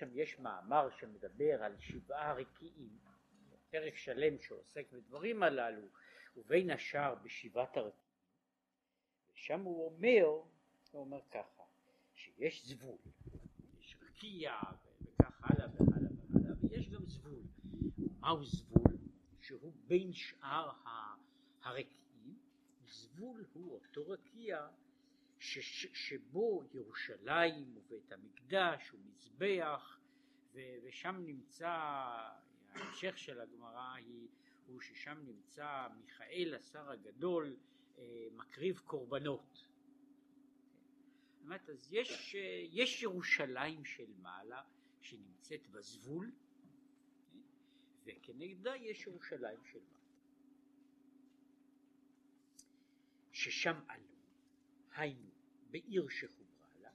שם יש מאמר שמדבר על שבעה רקיעים, פרק שלם שעוסק בדברים הללו, ובין השאר בשבעת הרקיעים. ושם הוא אומר, הוא אומר ככה, שיש זבול, יש רקיע וכך הלאה והלאה והלאה, ויש גם זבול. מהו זבול? שהוא בין שאר הרקיעים, זבול הוא אותו רקיע שבו ירושלים ובית המקדש ומזבח ושם נמצא, ההמשך של הגמרא הוא ששם נמצא מיכאל השר הגדול אה, מקריב קורבנות. אומרת, אז יש, יש ירושלים של מעלה שנמצאת בזבול וכנגדה יש ירושלים של מטה ששם עלו היינו בעיר שחוברה לה,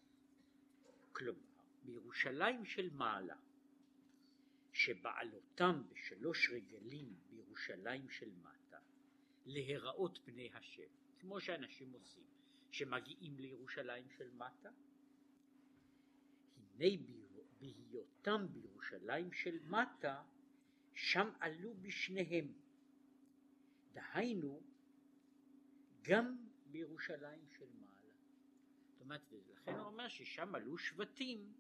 כלומר בירושלים של מעלה, שבעלותם בשלוש רגלים בירושלים של מטה, להיראות פני השם, כמו שאנשים עושים, שמגיעים לירושלים של מטה, הנה בהיותם בירושלים של מטה, שם עלו בשניהם. דהיינו, גם בירושלים של מעלה. אומרת, ולכן הוא אומר ששם עלו שבטים,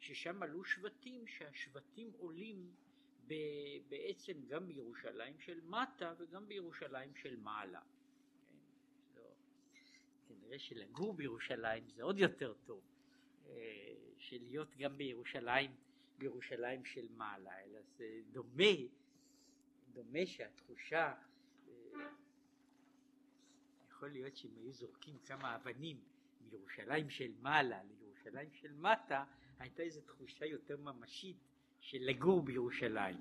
ששם עלו שבטים, שהשבטים עולים ב, בעצם גם בירושלים של מטה וגם בירושלים של מעלה. כן? לא, כנראה שלגור בירושלים זה עוד יותר טוב, אה, שלהיות גם בירושלים, בירושלים של מעלה, אלא זה דומה, דומה שהתחושה, אה, יכול להיות שאם היו זורקים כמה אבנים מירושלים של מעלה לירושלים של מטה הייתה איזו תחושה יותר ממשית של לגור בירושלים.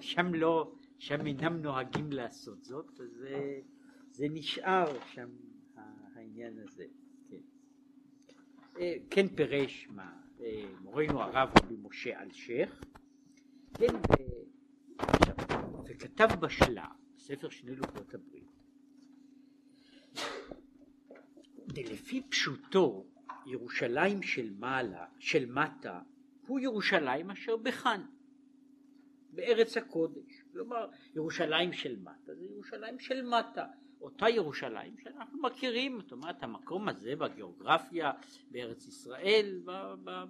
שם לא, שם אינם נוהגים לעשות זאת, אז זה, זה נשאר שם העניין הזה. כן, אה, כן פירש מה, אה, מורנו הרב רבי משה אלשיך, כן, וכתב בשלה, ספר שני לוחות הברית, דלפי פשוטו ירושלים של מעלה, של מטה, הוא ירושלים אשר בכאן, בארץ הקודש. כלומר, ירושלים של מטה זה ירושלים של מטה, אותה ירושלים שאנחנו מכירים, זאת אומרת, המקום הזה בגיאוגרפיה בארץ ישראל,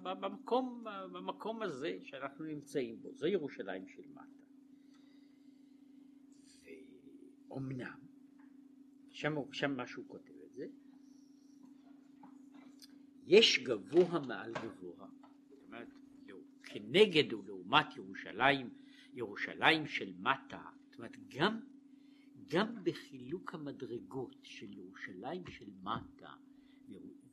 במקום, במקום הזה שאנחנו נמצאים בו, זה ירושלים של מטה. ואומנם, שם, שם מה שהוא כותב את זה, יש גבוה מעל גבוה, זאת אומרת, כנגד ולעומת ירושלים, ירושלים של מטה, זאת אומרת, גם, גם בחילוק המדרגות של ירושלים של מטה,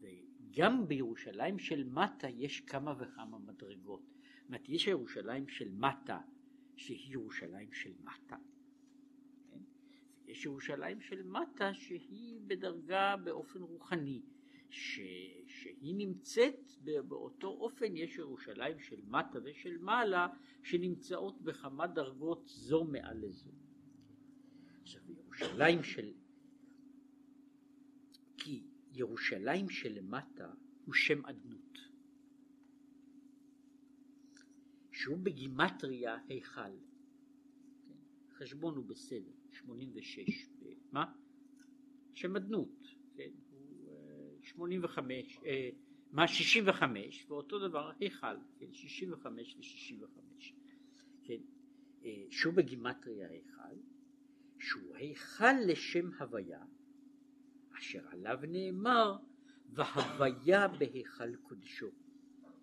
וגם בירושלים של מטה יש כמה וכמה מדרגות. זאת אומרת, יש ירושלים של מטה, שהיא ירושלים של מטה. כן? יש ירושלים של מטה שהיא בדרגה באופן רוחני. ש, שהיא נמצאת באותו אופן, יש ירושלים של מטה ושל מעלה שנמצאות בכמה דרגות זו מעל לזו. עכשיו ירושלים של... כי ירושלים שלמטה הוא שם אדנות, שהוא בגימטריה היכל. חשבון הוא בסדר, 86. מה? שם אדנות, כן? 85, אה, מה 65 ואותו דבר היכל, כן, 65 ו-65, כן, אה, שהוא בגימטריה היכל, שהוא היכל לשם הוויה, אשר עליו נאמר והוויה בהיכל קודשו.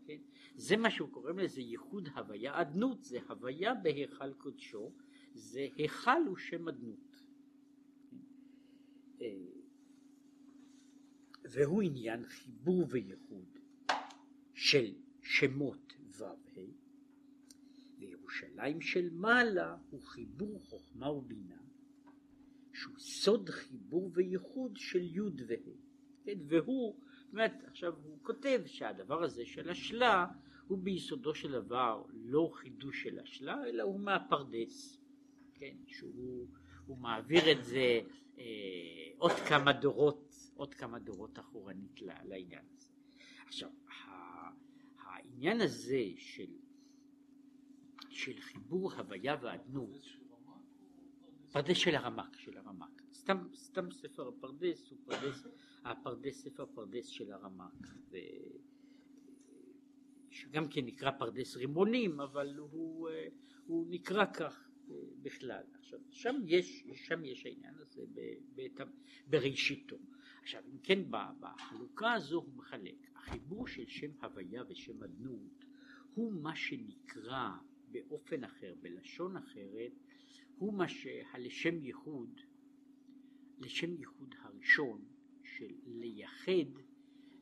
כן? זה מה שהוא קורא לזה ייחוד הוויה אדנות, זה הוויה בהיכל קודשו, זה היכל הוא שם אדנות. כן? אה, והוא עניין חיבור וייחוד של שמות ו"ה, וירושלים של מעלה הוא חיבור חוכמה ובינה, שהוא סוד חיבור וייחוד של י' וה', כן, והוא, באמת עכשיו הוא כותב שהדבר הזה של השלה הוא ביסודו של דבר לא חידוש של השלה, אלא הוא מהפרדס, כן, שהוא מעביר את זה אה, עוד כמה דורות עוד כמה דורות אחורנית לעניין הזה. עכשיו, העניין הזה של, של חיבור הוויה ואדנות, פרדס של הרמק, של הרמק, סתם, סתם ספר הפרדס הוא פרדס, הפרדס ספר פרדס של הרמק, ו... שגם כן נקרא פרדס רימונים, אבל הוא, הוא נקרא כך בכלל. עכשיו, שם יש, שם יש העניין הזה בראשיתו. עכשיו, אם כן, בחלוקה הזו הוא מחלק. החיבור של שם הוויה ושם אדנות הוא מה שנקרא באופן אחר, בלשון אחרת, הוא מה שהלשם ייחוד, לשם ייחוד הראשון של לייחד,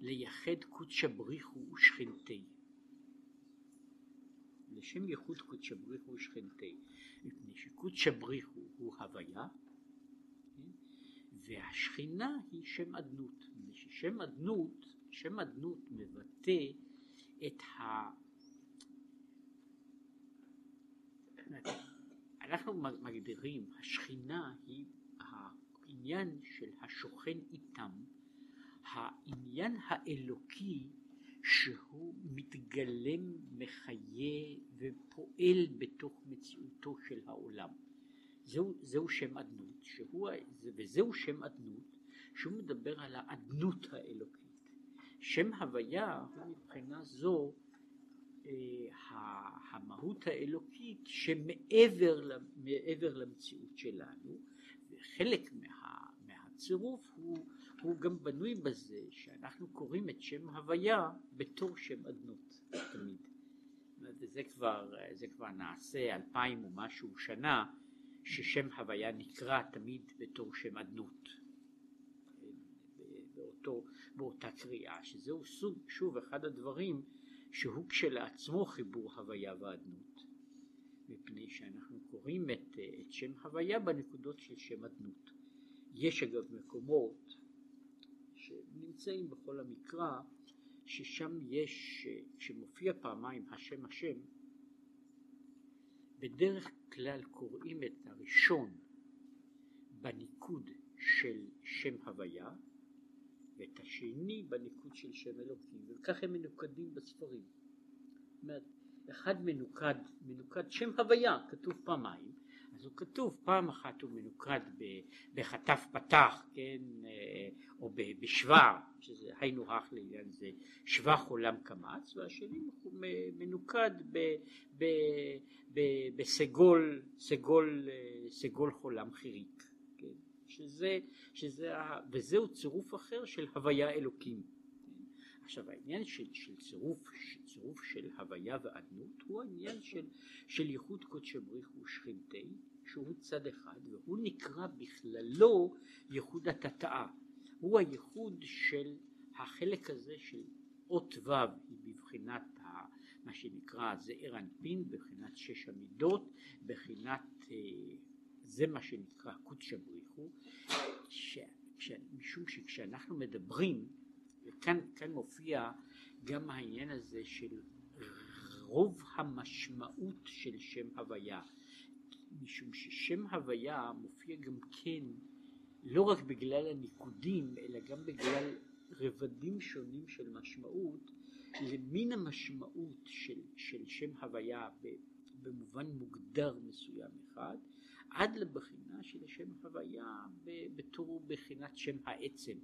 לייחד קודשא בריחו ושכנתי. לשם ייחוד קודשא בריחו ושכנתי. מפני שקודשא בריחו הוא הוויה? והשכינה היא שם אדנות. ששם אדנות, שם אדנות מבטא את ה... אנחנו מגדירים, השכינה היא העניין של השוכן איתם, העניין האלוקי שהוא מתגלם, מחיה ופועל בתוך מציאותו של העולם. זהו, זהו שם אדנות, שהוא, וזהו שם אדנות, שהוא מדבר על האדנות האלוקית. שם הוויה הוא מבחינה זו אה, המהות האלוקית שמעבר למציאות שלנו, וחלק מה, מהצירוף הוא הוא גם בנוי בזה שאנחנו קוראים את שם הוויה בתור שם אדנות תמיד. וזה כבר, זה כבר נעשה אלפיים ומשהו שנה ששם הוויה נקרא תמיד בתור שם אדנות. באותו, באותה קריאה, שזהו סוג, שוב, אחד הדברים שהוא כשלעצמו חיבור הוויה ואדנות. מפני שאנחנו קוראים את, את שם הוויה בנקודות של שם אדנות. יש אגב מקומות שנמצאים בכל המקרא, ששם יש, כשמופיע פעמיים השם השם, בדרך כלל קוראים את הראשון בניקוד של שם הוויה, ואת השני בניקוד של שם אלוקים, וכך הם מנוקדים בספרים. אחד מנוקד, מנוקד שם הוויה, כתוב פעמיים, אז הוא כתוב פעם אחת הוא מנוקד בחטף פתח, כן, אה, או בשבע, שזה היינו הך לעניין זה, שבח עולם קמץ, והשני מנוקד ב, ב, ב, בסגול, סגול, אה, סגול חולם חיריק, כן, שזה, שזה, וזהו צירוף אחר של הוויה אלוקים. עכשיו העניין של, של צירוף, צירוף של הוויה ואדנות הוא העניין של, של ייחוד קודשא בריך ושכינתי שהוא צד אחד והוא נקרא בכללו ייחוד התתאה. הוא הייחוד של החלק הזה של אות ו' היא בבחינת ה, מה שנקרא זעיר אנפין, בבחינת שש המידות, בבחינת אה, זה מה שנקרא קודשא בריחו, משום שכשאנחנו מדברים וכאן מופיע גם העניין הזה של רוב המשמעות של שם הוויה, משום ששם הוויה מופיע גם כן לא רק בגלל הניקודים, אלא גם בגלל רבדים שונים של משמעות, למין המשמעות של, של שם הוויה במובן מוגדר מסוים אחד, עד לבחינה של שם הוויה בתור בחינת שם העצם.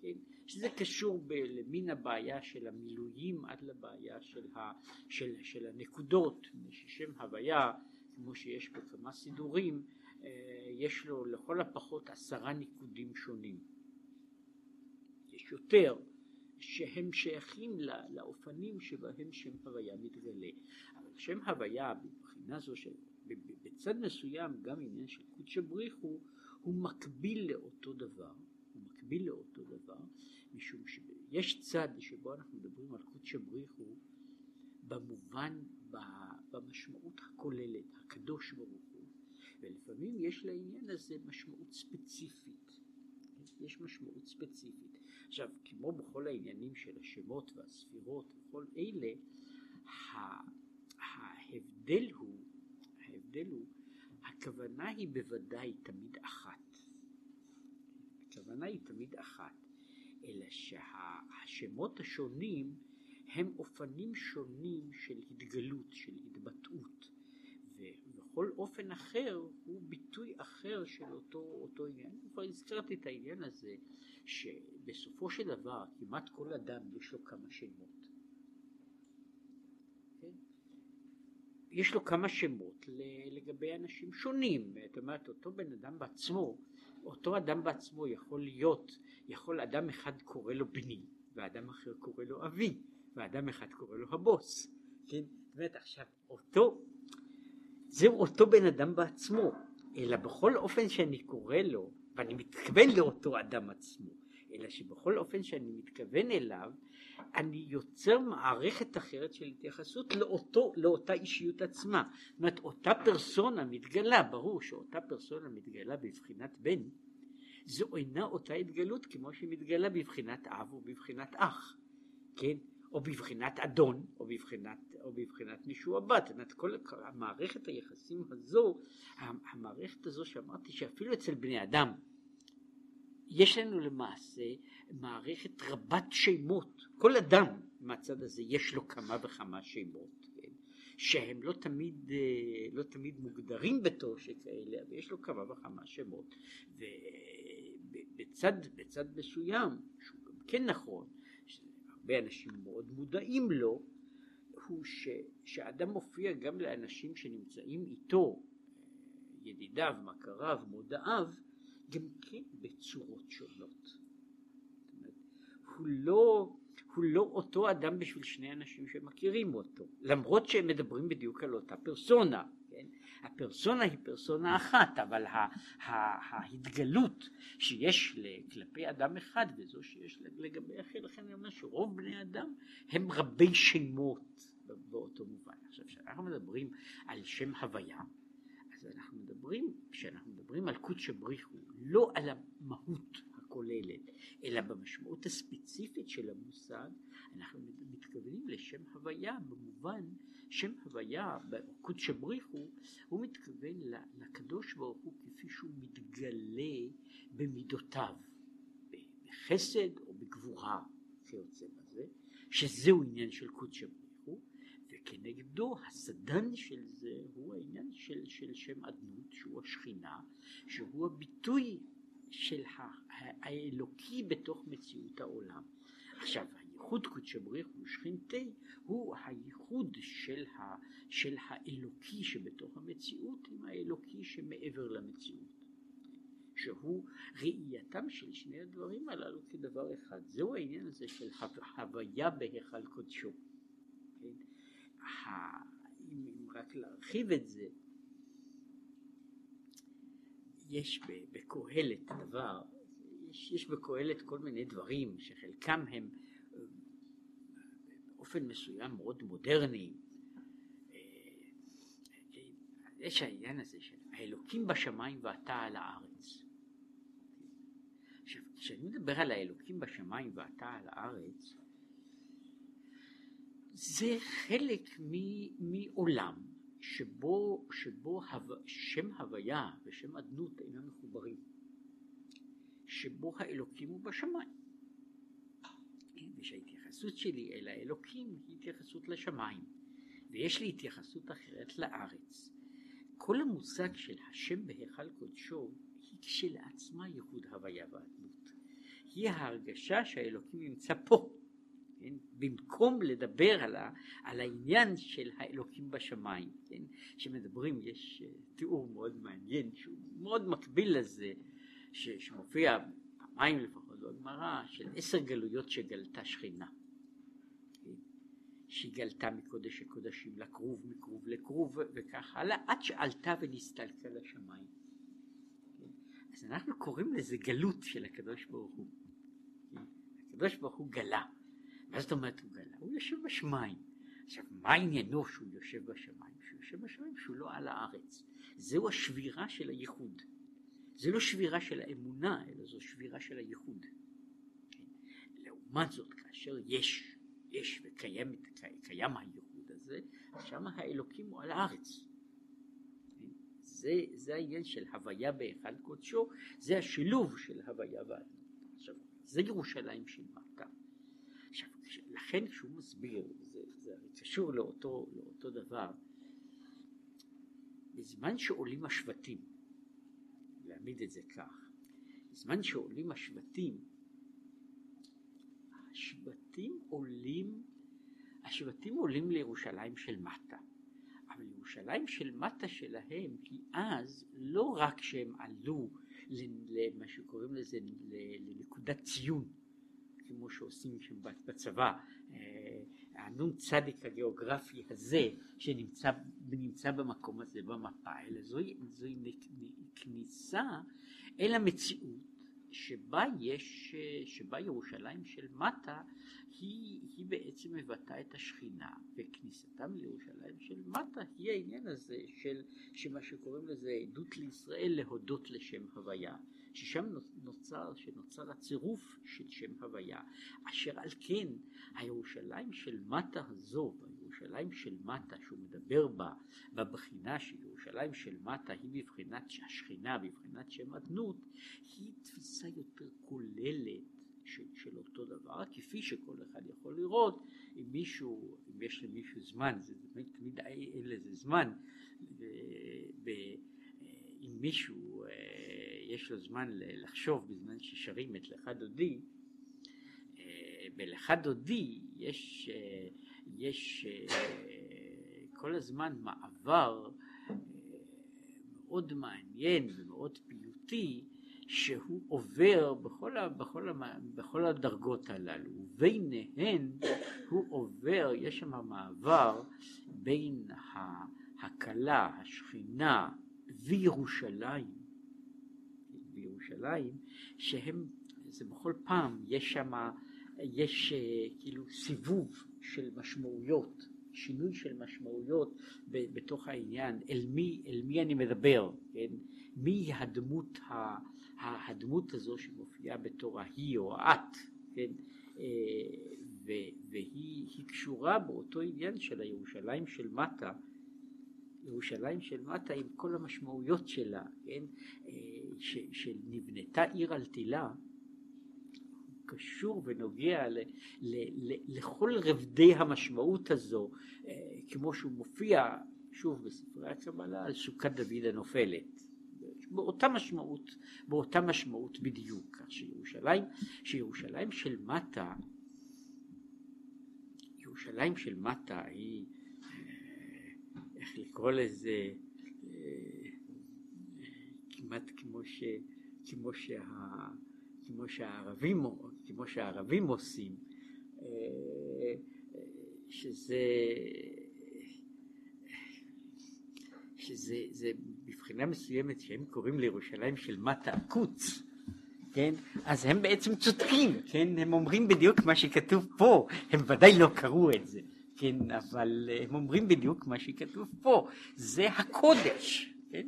כן? שזה קשור ב, למין הבעיה של המילואים עד לבעיה של, ה, של, של הנקודות, ששם הוויה, כמו שיש בכמה סידורים, אה, יש לו לכל הפחות עשרה ניקודים שונים. יש יותר שהם שייכים לא, לאופנים שבהם שם הוויה מתגלה. אבל שם הוויה מבחינה זו של בצד מסוים גם עניין של קודשא בריחו הוא מקביל לאותו דבר מקביל לאותו דבר, משום שיש צד שבו אנחנו מדברים על קודשא בריחו במובן, במשמעות הכוללת, הקדוש ברוך הוא, ולפעמים יש לעניין הזה משמעות ספציפית. יש משמעות ספציפית. עכשיו, כמו בכל העניינים של השמות והספירות וכל אלה, ההבדל הוא, ההבדל הוא, הכוונה היא בוודאי תמיד אחת. הכוונה היא תמיד אחת, אלא שהשמות השונים הם אופנים שונים של התגלות, של התבטאות, ובכל אופן אחר הוא ביטוי אחר של אותו, אותו עניין. כבר הזכרתי את העניין הזה, שבסופו של דבר כמעט כל אדם יש לו כמה שמות. כן? יש לו כמה שמות לגבי אנשים שונים, זאת אומרת אותו בן אדם בעצמו, אותו אדם בעצמו יכול להיות, יכול אדם אחד קורא לו בני, ואדם אחר קורא לו אבי, ואדם אחד קורא לו הבוס, כן? זאת אומרת עכשיו אותו, זהו אותו בן אדם בעצמו, אלא בכל אופן שאני קורא לו, ואני מתכוון לאותו אדם עצמו, אלא שבכל אופן שאני מתכוון אליו, אני יוצר מערכת אחרת של התייחסות לאותו, לאותה אישיות עצמה. זאת אומרת, אותה פרסונה מתגלה, ברור שאותה פרסונה מתגלה בבחינת בן, זו אינה אותה התגלות כמו שהיא מתגלה בבחינת אב או בבחינת אח, כן? או בבחינת אדון, או בבחינת, או בבחינת משועבד. כל המערכת היחסים הזו, המערכת הזו שאמרתי שאפילו אצל בני אדם, יש לנו למעשה מערכת רבת שמות. כל אדם מהצד הזה יש לו כמה וכמה שמות, כן? שהם לא תמיד, אה, לא תמיד מוגדרים בתור שכאלה, אבל יש לו כמה וכמה שמות. ובצד בצד מסוים, שהוא גם כן נכון, שהרבה אנשים מאוד מודעים לו, הוא ש, שאדם מופיע גם לאנשים שנמצאים איתו, ידידיו, מכריו, מודעיו, גם כן בצורות שונות. הוא לא, הוא לא אותו אדם בשביל שני אנשים שמכירים אותו, למרות שהם מדברים בדיוק על אותה פרסונה. כן? הפרסונה היא פרסונה אחת, אבל ההתגלות שיש כלפי אדם אחד וזו שיש לגבי אחר, לכן אני אומר שרוב בני אדם הם רבי שמות באותו מובן. עכשיו, כשאנחנו מדברים על שם הוויה, אז אנחנו מדברים, כשאנחנו מדברים על קודשא בריחו, לא על המהות הכוללת, אלא במשמעות הספציפית של המושג, אנחנו מתכוונים לשם הוויה במובן שם הוויה בקודשא בריחו, הוא מתכוון לקדוש ברוך הוא כפי שהוא מתגלה במידותיו, בחסד או בגבורה כיוצא בזה, שזהו עניין של קודשא בריחו. וכנגדו הסדן של זה הוא העניין של, של שם אדנות שהוא השכינה שהוא הביטוי של האלוקי בתוך מציאות העולם. עכשיו הייחוד קודשא בריך הוא שכינתי הוא הייחוד של, ה, של האלוקי שבתוך המציאות עם האלוקי שמעבר למציאות. שהוא ראייתם של שני הדברים הללו כדבר אחד. זהו העניין הזה של הוויה בהיכל קודשו. כן? אם רק להרחיב את זה, יש בקהלת דבר, יש, יש בקהלת כל מיני דברים שחלקם הם אה, באופן מסוים מאוד מודרניים. אה, יש העניין הזה של האלוקים בשמיים ואתה על הארץ. עכשיו, כשאני מדבר על האלוקים בשמיים ואתה על הארץ, זה חלק מעולם שבו, שבו הו, שם הוויה ושם אדנות אינם מחוברים, שבו האלוקים הוא בשמיים. ושההתייחסות שלי אל האלוקים היא התייחסות לשמיים, ויש לי התייחסות אחרת לארץ. כל המושג של השם בהיכל קודשו היא כשלעצמה ייחוד הוויה ואדנות. היא ההרגשה שהאלוקים נמצא פה. כן? במקום לדבר על, ה, על העניין של האלוקים בשמיים, כן? שמדברים, יש אה, תיאור מאוד מעניין שהוא מאוד מקביל לזה, ש, שמופיע פעמיים לפחות בגמרא, של עשר גלויות שגלתה שכינה. כן? שהיא גלתה מקודש הקודשים לכרוב, מכרוב לכרוב וכך הלאה, עד שעלתה ונסתלקה לשמיים. כן? אז אנחנו קוראים לזה גלות של הקדוש ברוך הוא. כן? הקדוש ברוך הוא גלה. מה זאת אומרת הוא גלה? הוא יושב בשמיים. עכשיו, מה עניינו שהוא יושב בשמיים? שהוא יושב בשמיים שהוא לא על הארץ. זהו השבירה של הייחוד. זה לא שבירה של האמונה, אלא זו שבירה של הייחוד. לעומת זאת, כאשר יש, יש וקיים קיים הייחוד הזה, שם האלוקים הוא על הארץ. זה, זה העניין של הוויה בהיכל קודשו, זה השילוב של הוויה ואדמה. עכשיו, זה ירושלים של מטה. לכן כשהוא מסביר, זה, זה קשור לאותו, לאותו דבר, בזמן שעולים השבטים, להעמיד את זה כך, בזמן שעולים השבטים, השבטים עולים, השבטים עולים לירושלים של מטה. אבל ירושלים של מטה שלהם היא אז לא רק שהם עלו למה שקוראים לזה לנקודת ציון כמו שעושים בצבא אה, צדיק הגיאוגרפי הזה שנמצא נמצא במקום הזה במפה אלא זוהי, זוהי כניסה אל המציאות שבה יש, שבה ירושלים של מטה היא, היא בעצם מבטאה את השכינה וכניסתם לירושלים של מטה היא העניין הזה של שמה שקוראים לזה עדות לישראל להודות לשם הוויה ששם נוצר, שנוצר הצירוף של שם הוויה. אשר על כן הירושלים של מטה הזו ירושלים של מטה שהוא מדבר בה בבחינה של ירושלים של מטה היא בבחינת השכינה בבחינת שם אדנות היא תפיסה יותר כוללת של, של אותו דבר, כפי שכל אחד יכול לראות, אם מישהו, אם יש למישהו זמן, זה תמיד, תמיד אין לזה זמן, ו, ו, אם מישהו אה, יש לו זמן לחשוב בזמן ששרים את לך דודי, אה, בלך דודי יש, אה, יש כל הזמן מעבר מאוד מעניין ומאוד פיוטי שהוא עובר בכל, ה, בכל, ה, בכל הדרגות הללו, וביניהן הוא עובר, יש שם מעבר בין הכלה, השכינה וירושלים, וירושלים, שהם, זה בכל פעם, יש שם, יש אה, כאילו סיבוב של משמעויות, שינוי של משמעויות בתוך העניין, אל מי, אל מי אני מדבר, כן? מי הדמות ה... הדמות הזו שמופיעה בתור ההיא או את, כן, אה, והיא קשורה באותו עניין של הירושלים של מטה, ירושלים של מטה עם כל המשמעויות שלה, כן, אה, שנבנתה עיר על תילה, קשור ונוגע ל, ל, ל, לכל רבדי המשמעות הזו, אה, כמו שהוא מופיע שוב בספרי הקבלה על סוכת דוד הנופלת. באותה משמעות, באותה משמעות בדיוק, כך שירושלים, שירושלים של מטה, ירושלים של מטה היא, איך לקרוא לזה, אה, כמעט כמו, ש, כמו, שה, כמו שהערבים, כמו שהערבים עושים, אה, שזה שזה מבחינה מסוימת שהם קוראים לירושלים של מטה הקוץ, כן? אז הם בעצם צודקים, כן? הם אומרים בדיוק מה שכתוב פה, הם ודאי לא קראו את זה, כן? אבל הם אומרים בדיוק מה שכתוב פה, זה הקודש, כן?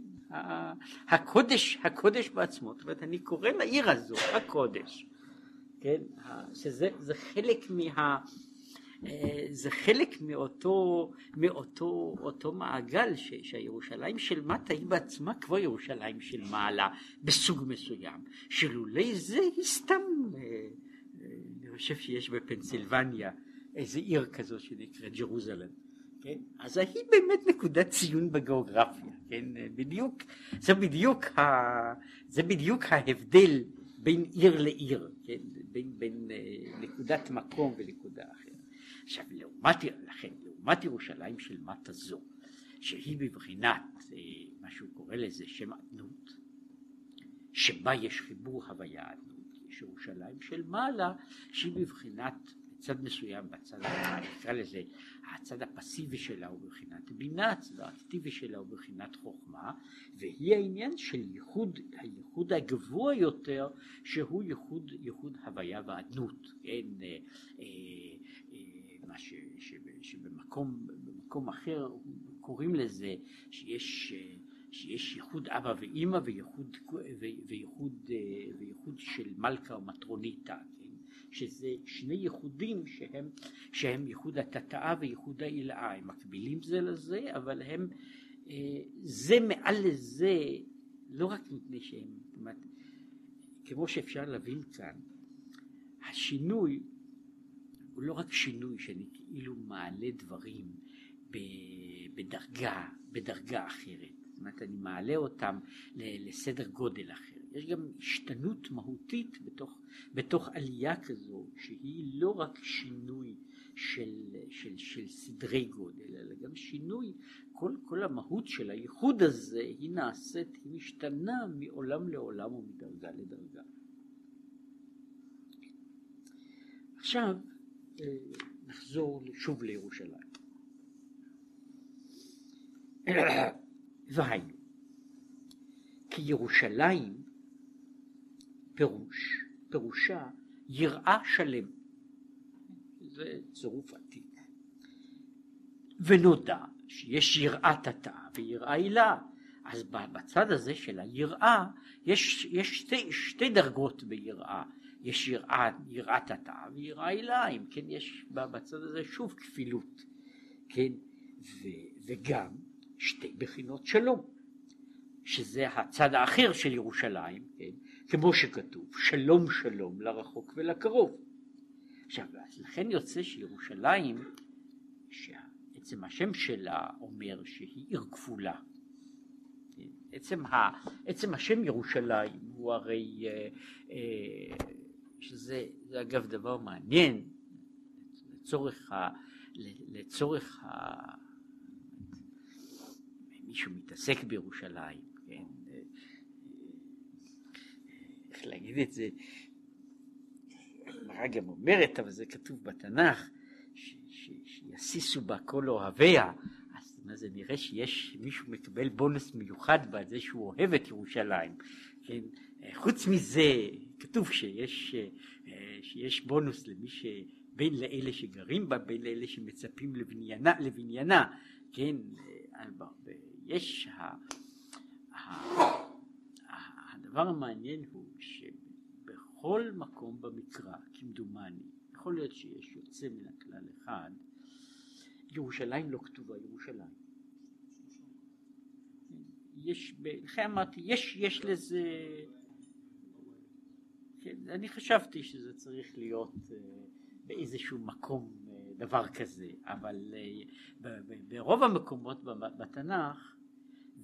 הקודש, הקודש בעצמו, זאת אומרת אני קורא לעיר הזו הקודש, כן? שזה חלק מה... אה, זה חלק מאותו, מאותו אותו מעגל ש, שהירושלים של מטה היא בעצמה כבר ירושלים של מעלה בסוג מסוים, שלולי זה היא סתם, אה, אה, אני חושב שיש בפנסילבניה איזה עיר כזו שנקראת ג'רוזלם. כן? אז היא באמת נקודת ציון בגיאוגרפיה, כן? בדיוק, זה בדיוק, ה, זה בדיוק ההבדל בין עיר לעיר, כן? בין, בין נקודת מקום ונקודה אחרת. עכשיו לעומת, לכן, לעומת ירושלים של מטה זו, שהיא בבחינת אה, מה שהוא קורא לזה שם אדנות, שבה יש חיבור הוויה אדנות, יש ירושלים של מעלה שהיא בבחינת בצד מסוים, בצד, נקרא לזה, הצד הפסיבי שלה הוא בבחינת בינה, הצד האקטיבי שלה הוא בבחינת חוכמה, והיא העניין של ייחוד, הייחוד הגבוה יותר, שהוא ייחוד, ייחוד הוויה ואדנות, כן, אה, אה, מה ש, ש, שבמקום במקום אחר קוראים לזה שיש, שיש ייחוד אבא ואימא וייחוד, וייחוד, וייחוד של מלכה כן? שזה שני ייחודים שהם, שהם ייחוד התתאה וייחוד העילאה, הם מקבילים זה לזה, אבל הם זה מעל לזה לא רק מפני שהם, אומרת, כמו שאפשר להבין כאן, השינוי הוא לא רק שינוי שאני כאילו מעלה דברים בדרגה, בדרגה אחרת. זאת אומרת, אני מעלה אותם לסדר גודל אחר. יש גם השתנות מהותית בתוך, בתוך עלייה כזו, שהיא לא רק שינוי של, של, של סדרי גודל, אלא גם שינוי, כל, כל המהות של הייחוד הזה היא נעשית, היא משתנה מעולם לעולם ומדרגה לדרגה. עכשיו אה, נחזור שוב לירושלים. והיינו, כי ירושלים פירוש, פירושה יראה שלם. זה צירוף עתיק. ונודע שיש יראת התאה ויראה הילה. אז בצד הזה של היראה יש, יש שתי, שתי דרגות ביראה. יש יראת התאה ויראה הילה, אם כן יש בצד הזה שוב כפילות, כן, ו, וגם שתי בחינות שלום, שזה הצד האחר של ירושלים, כן, כמו שכתוב, שלום שלום לרחוק ולקרוב. עכשיו, לכן יוצא שירושלים, שעצם השם שלה אומר שהיא עיר כפולה. עצם, ה, עצם השם ירושלים הוא הרי, אה, אה, שזה אגב דבר מעניין, לצורך, ה, לצורך ה, מישהו מתעסק בירושלים, כן, איך להגיד את זה, הגמרא גם אומרת, אבל זה כתוב בתנ"ך, שיסיסו בה כל אוהביה, אז מה זה נראה שיש, מישהו מקבל בונוס מיוחד בעד זה שהוא אוהב את ירושלים, כן, חוץ מזה, כתוב שיש, שיש בונוס למי ש... בין לאלה שגרים בה, בין לאלה שמצפים לבניינה, לבניינה. כן, יש, הדבר המעניין הוא שבכל מקום במקרא, כמדומני, יכול להיות שיש יוצא מן הכלל אחד, ירושלים לא כתובה ירושלים. יש, לכן אמרתי, יש, יש לזה, כן, אני חשבתי שזה צריך להיות uh, באיזשהו מקום uh, דבר כזה, אבל uh, ברוב המקומות בתנ"ך,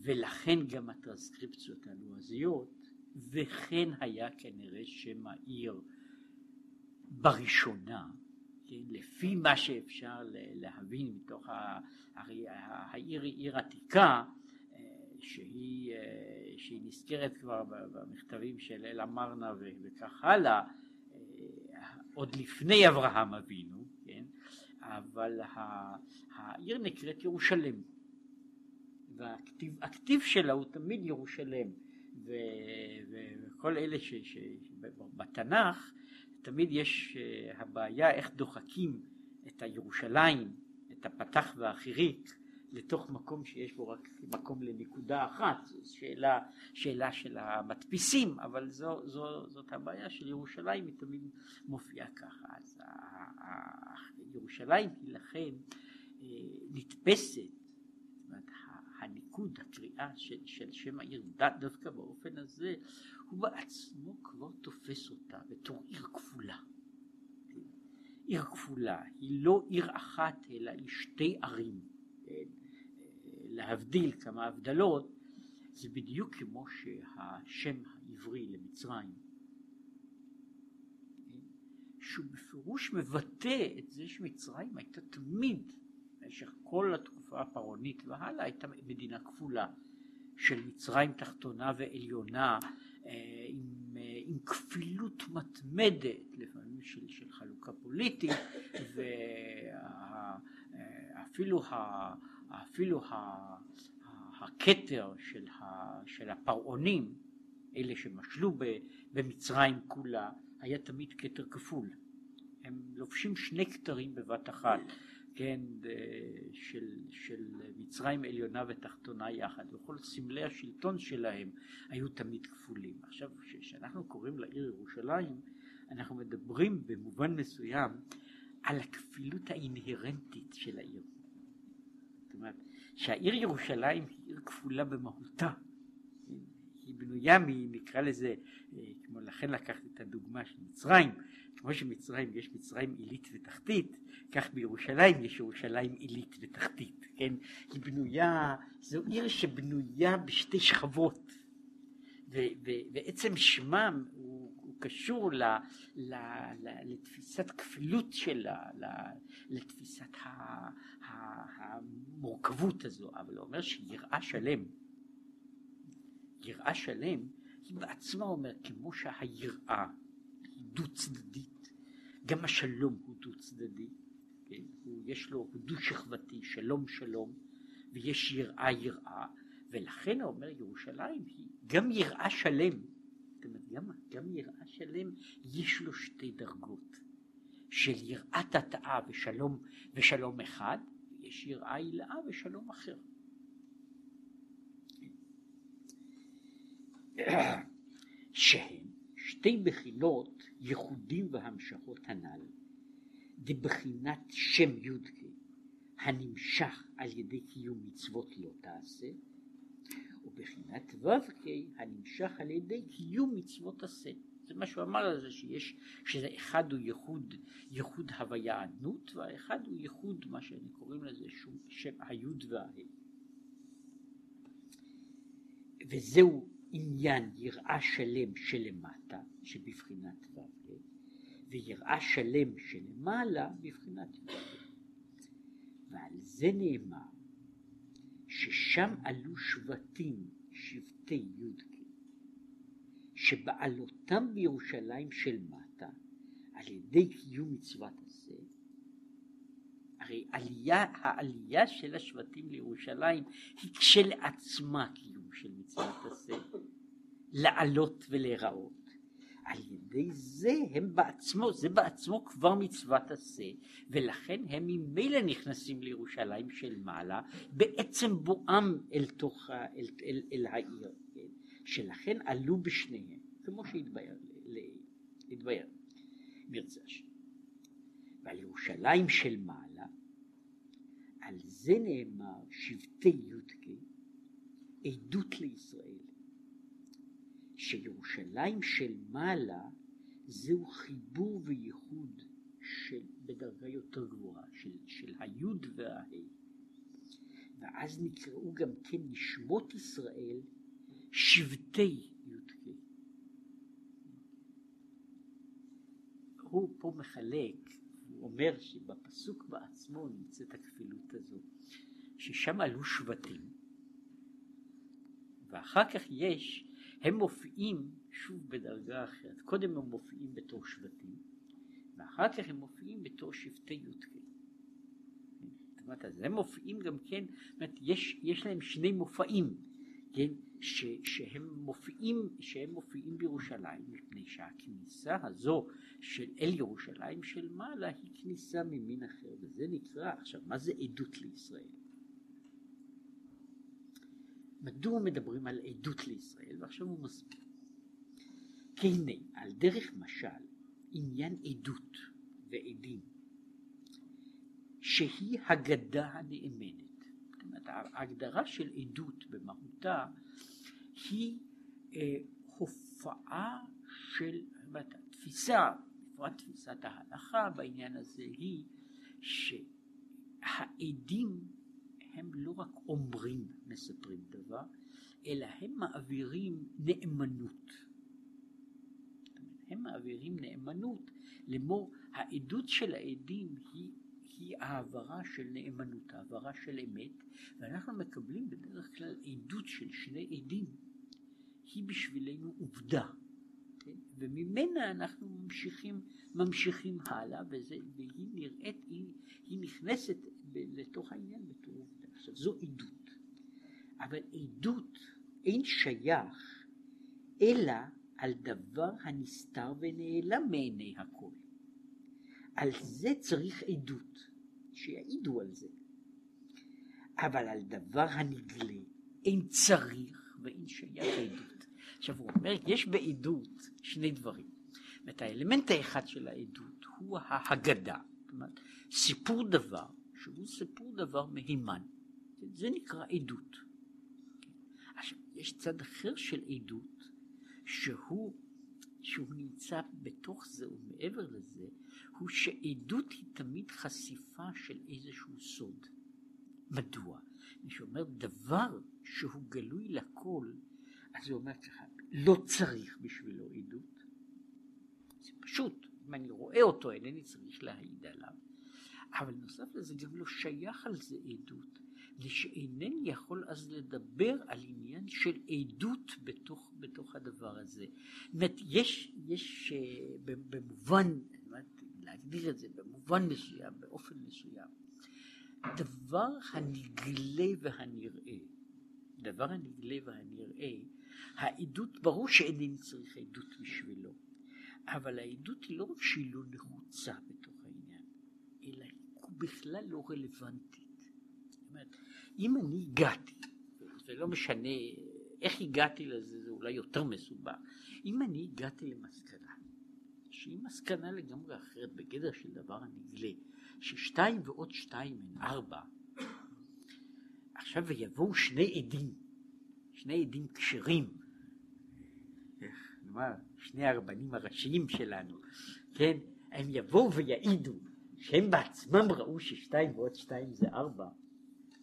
ולכן גם הטרנסקריפציות הלועזיות, וכן היה כנראה שם העיר בראשונה, כן, לפי מה שאפשר להבין מתוך העיר היא עיר עתיקה, אה, שהיא, אה, שהיא נזכרת כבר במכתבים של אל אמרנה וכך הלאה, אה, עוד לפני אברהם אבינו, כן, אבל העיר נקראת ירושלם, והכתיב שלה הוא תמיד ירושלם. וכל אלה שבתנ"ך תמיד יש אה, הבעיה איך דוחקים את הירושלים, את הפתח והחיריק, לתוך מקום שיש בו רק מקום לנקודה אחת, זו שאלה, שאלה של המדפיסים, אבל זו, זו, זאת הבעיה של ירושלים, היא תמיד מופיעה ככה. אז ירושלים היא לכן אה, נתפסת הניקוד, הקריאה של, של שם העיר דווקא באופן הזה, הוא בעצמו כבר תופס אותה בתור עיר כפולה. עיר כפולה, היא לא עיר אחת אלא היא שתי ערים. להבדיל כמה הבדלות, זה בדיוק כמו שהשם העברי למצרים, שהוא בפירוש מבטא את זה שמצרים הייתה תמיד במשך כל התקופה הפרעונית והלאה הייתה מדינה כפולה של מצרים תחתונה ועליונה אה, עם, אה, עם כפילות מתמדת לפעמים של, של חלוקה פוליטית ואפילו ה, אפילו ה, הכתר של, ה, של הפרעונים אלה שמשלו במצרים כולה היה תמיד כתר כפול. הם לובשים שני כתרים בבת אחת כן, של, של מצרים עליונה ותחתונה יחד, וכל סמלי השלטון שלהם היו תמיד כפולים. עכשיו, כשאנחנו קוראים לעיר ירושלים, אנחנו מדברים במובן מסוים על הכפילות האינהרנטית של העיר. זאת אומרת, שהעיר ירושלים היא עיר כפולה במהותה. היא בנויה נקרא לזה, אה, כמו לכן לקחתי את הדוגמה של מצרים, כמו שמצרים יש מצרים עילית ותחתית, כך בירושלים יש ירושלים עילית ותחתית, כן? היא בנויה, זו עיר שבנויה בשתי שכבות, ועצם שמם הוא, הוא קשור ל, ל, ל, לתפיסת כפילות שלה, לתפיסת ה, ה, המורכבות הזו, אבל הוא אומר שיראה שלם, יראה שלם, היא בעצמה אומרת, כמו שהיראה היא דו צדדית, גם השלום הוא דו צדדי, כן? הוא, יש לו, הוא דו שכבתי, שלום שלום, ויש יראה יראה, ולכן אומר ירושלים היא גם יראה שלם, זאת אומרת גם, גם יראה שלם יש לו שתי דרגות, של יראת התאה ושלום, ושלום אחד, ויש יראה הילאה ושלום אחר. שהן שתי בחינות ייחודים והמשכות הנ"ל, דבחינת שם י"ק הנמשך על ידי קיום מצוות לא תעשה, ובחינת ו"ק הנמשך על ידי קיום מצוות עשה. זה מה שהוא אמר על זה שיש, שזה אחד הוא ייחוד, ייחוד הוויה עדנות, והאחד הוא ייחוד מה שאני קוראים לזה שם היוד והה. וזהו עניין יראה שלם שלמטה, שבבחינת ו"ק, ויראה שלם שלמעלה בבחינת ו"ק. ועל זה נאמר ששם עלו שבטים, שבטי י"ק, שבעלותם בירושלים של מטה, על ידי קיום מצוות עשה, הרי עלייה, העלייה של השבטים לירושלים היא כשלעצמה קיום של מצוות עשה, לעלות ולהיראות. על ידי זה הם בעצמו, זה בעצמו כבר מצוות עשה, ולכן הם ממילא נכנסים לירושלים של מעלה, בעצם בואם אל תוך, אל, אל, אל העיר, כן? שלכן עלו בשניהם, כמו שהתבהר, התבהר, מרצה השם. ועל ירושלים של מעלה, על זה נאמר שבטי י"ק, עדות לישראל. שירושלים של מעלה זהו חיבור וייחוד של, בדרגה יותר גבוהה, של, של היוד והה. ואז נקראו גם כן נשמות ישראל שבטי י"ק. הוא פה מחלק, הוא אומר שבפסוק בעצמו נמצאת הכפילות הזו, ששם עלו שבטים, ואחר כך יש הם מופיעים שוב בדרגה אחרת. קודם הם מופיעים בתור שבטים, ואחר כך הם מופיעים בתור שבטי י"ק. אומרת, אז הם מופיעים גם כן, אומרת, יש, יש להם שני מופעים, כן, ש, שהם מופיעים, שהם מופיעים בירושלים, מפני שהכניסה הזו של אל ירושלים של מעלה היא כניסה ממין אחר, וזה נקרא, עכשיו, מה זה עדות לישראל? מדוע מדברים על עדות לישראל, ועכשיו הוא מסביר. כי על דרך משל, עניין עדות ועדים, שהיא הגדה הנאמנת. זאת אומרת, ההגדרה של עדות במהותה היא אה, הופעה של, זאת התפיסה, בפרט תפיסת ההלכה בעניין הזה היא שהעדים הם לא רק אומרים, מספרים דבר, אלא הם מעבירים נאמנות. הם מעבירים נאמנות לאמור, העדות של העדים היא, היא העברה של נאמנות, העברה של אמת, ואנחנו מקבלים בדרך כלל עדות של שני עדים, היא בשבילנו עובדה, כן? וממנה אנחנו ממשיכים, ממשיכים הלאה, וזה, והיא נראית, היא, היא נכנסת לתוך העניין בתור עובדה. עכשיו זו עדות, אבל עדות אין שייך אלא על דבר הנסתר ונעלם מעיני הכל. על זה צריך עדות, שיעידו על זה. אבל על דבר הנגלה אין צריך ואין שייך עדות. עכשיו הוא אומר, יש בעדות שני דברים. ואת האלמנט האחד של העדות הוא ההגדה, זאת אומרת, סיפור דבר שהוא סיפור דבר מהימן. זה נקרא עדות. עכשיו, יש צד אחר של עדות, שהוא, שהוא נמצא בתוך זה ומעבר לזה, הוא שעדות היא תמיד חשיפה של איזשהו סוד. מדוע? מי שאומר דבר שהוא גלוי לכל, אז הוא אומר ככה, לא צריך בשבילו עדות. זה פשוט, אם אני רואה אותו אינני צריך להעיד עליו. אבל נוסף לזה גם לא שייך על זה עדות, ושאינני יכול אז לדבר על עניין של עדות בתוך, בתוך הדבר הזה. זאת אומרת, יש, יש uh, במובן, להגדיר את זה במובן מסוים, באופן מסוים, דבר הנגלה והנראה, דבר הנגלה והנראה, העדות, ברור שאינני צריך עדות בשבילו, אבל העדות היא לא רק שהיא לא נחוצה בתוך העניין, אלא בכלל לא רלוונטית. זאת אומרת, אם אני הגעתי, ולא משנה איך הגעתי לזה, זה אולי יותר מסובך, אם אני הגעתי למסקנה, שהיא מסקנה לגמרי אחרת בגדר של דבר הנגלה, ששתיים ועוד שתיים הן ארבע, עכשיו ויבואו שני עדים, שני עדים כשרים, נאמר, שני הרבנים הראשיים שלנו, כן, הם יבואו ויעידו שהם בעצמם ראו ששתיים ועוד שתיים זה ארבע,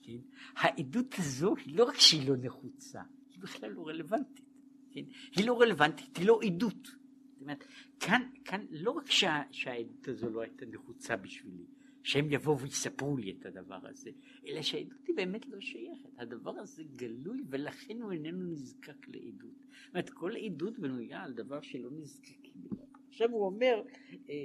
כן, העדות הזו היא לא רק שהיא לא נחוצה, היא בכלל לא רלוונטית, כן, היא לא רלוונטית, היא לא עדות. זאת אומרת, כאן, כאן לא רק שה, שהעדות הזו לא הייתה נחוצה בשבילי, שהם יבואו ויספרו לי את הדבר הזה, אלא שהעדות היא באמת לא שייכת. הדבר הזה גלוי ולכן הוא איננו נזקק לעדות. זאת אומרת, כל עדות בנויה על דבר שלא נזקקים אליו. עכשיו הוא אומר, אה,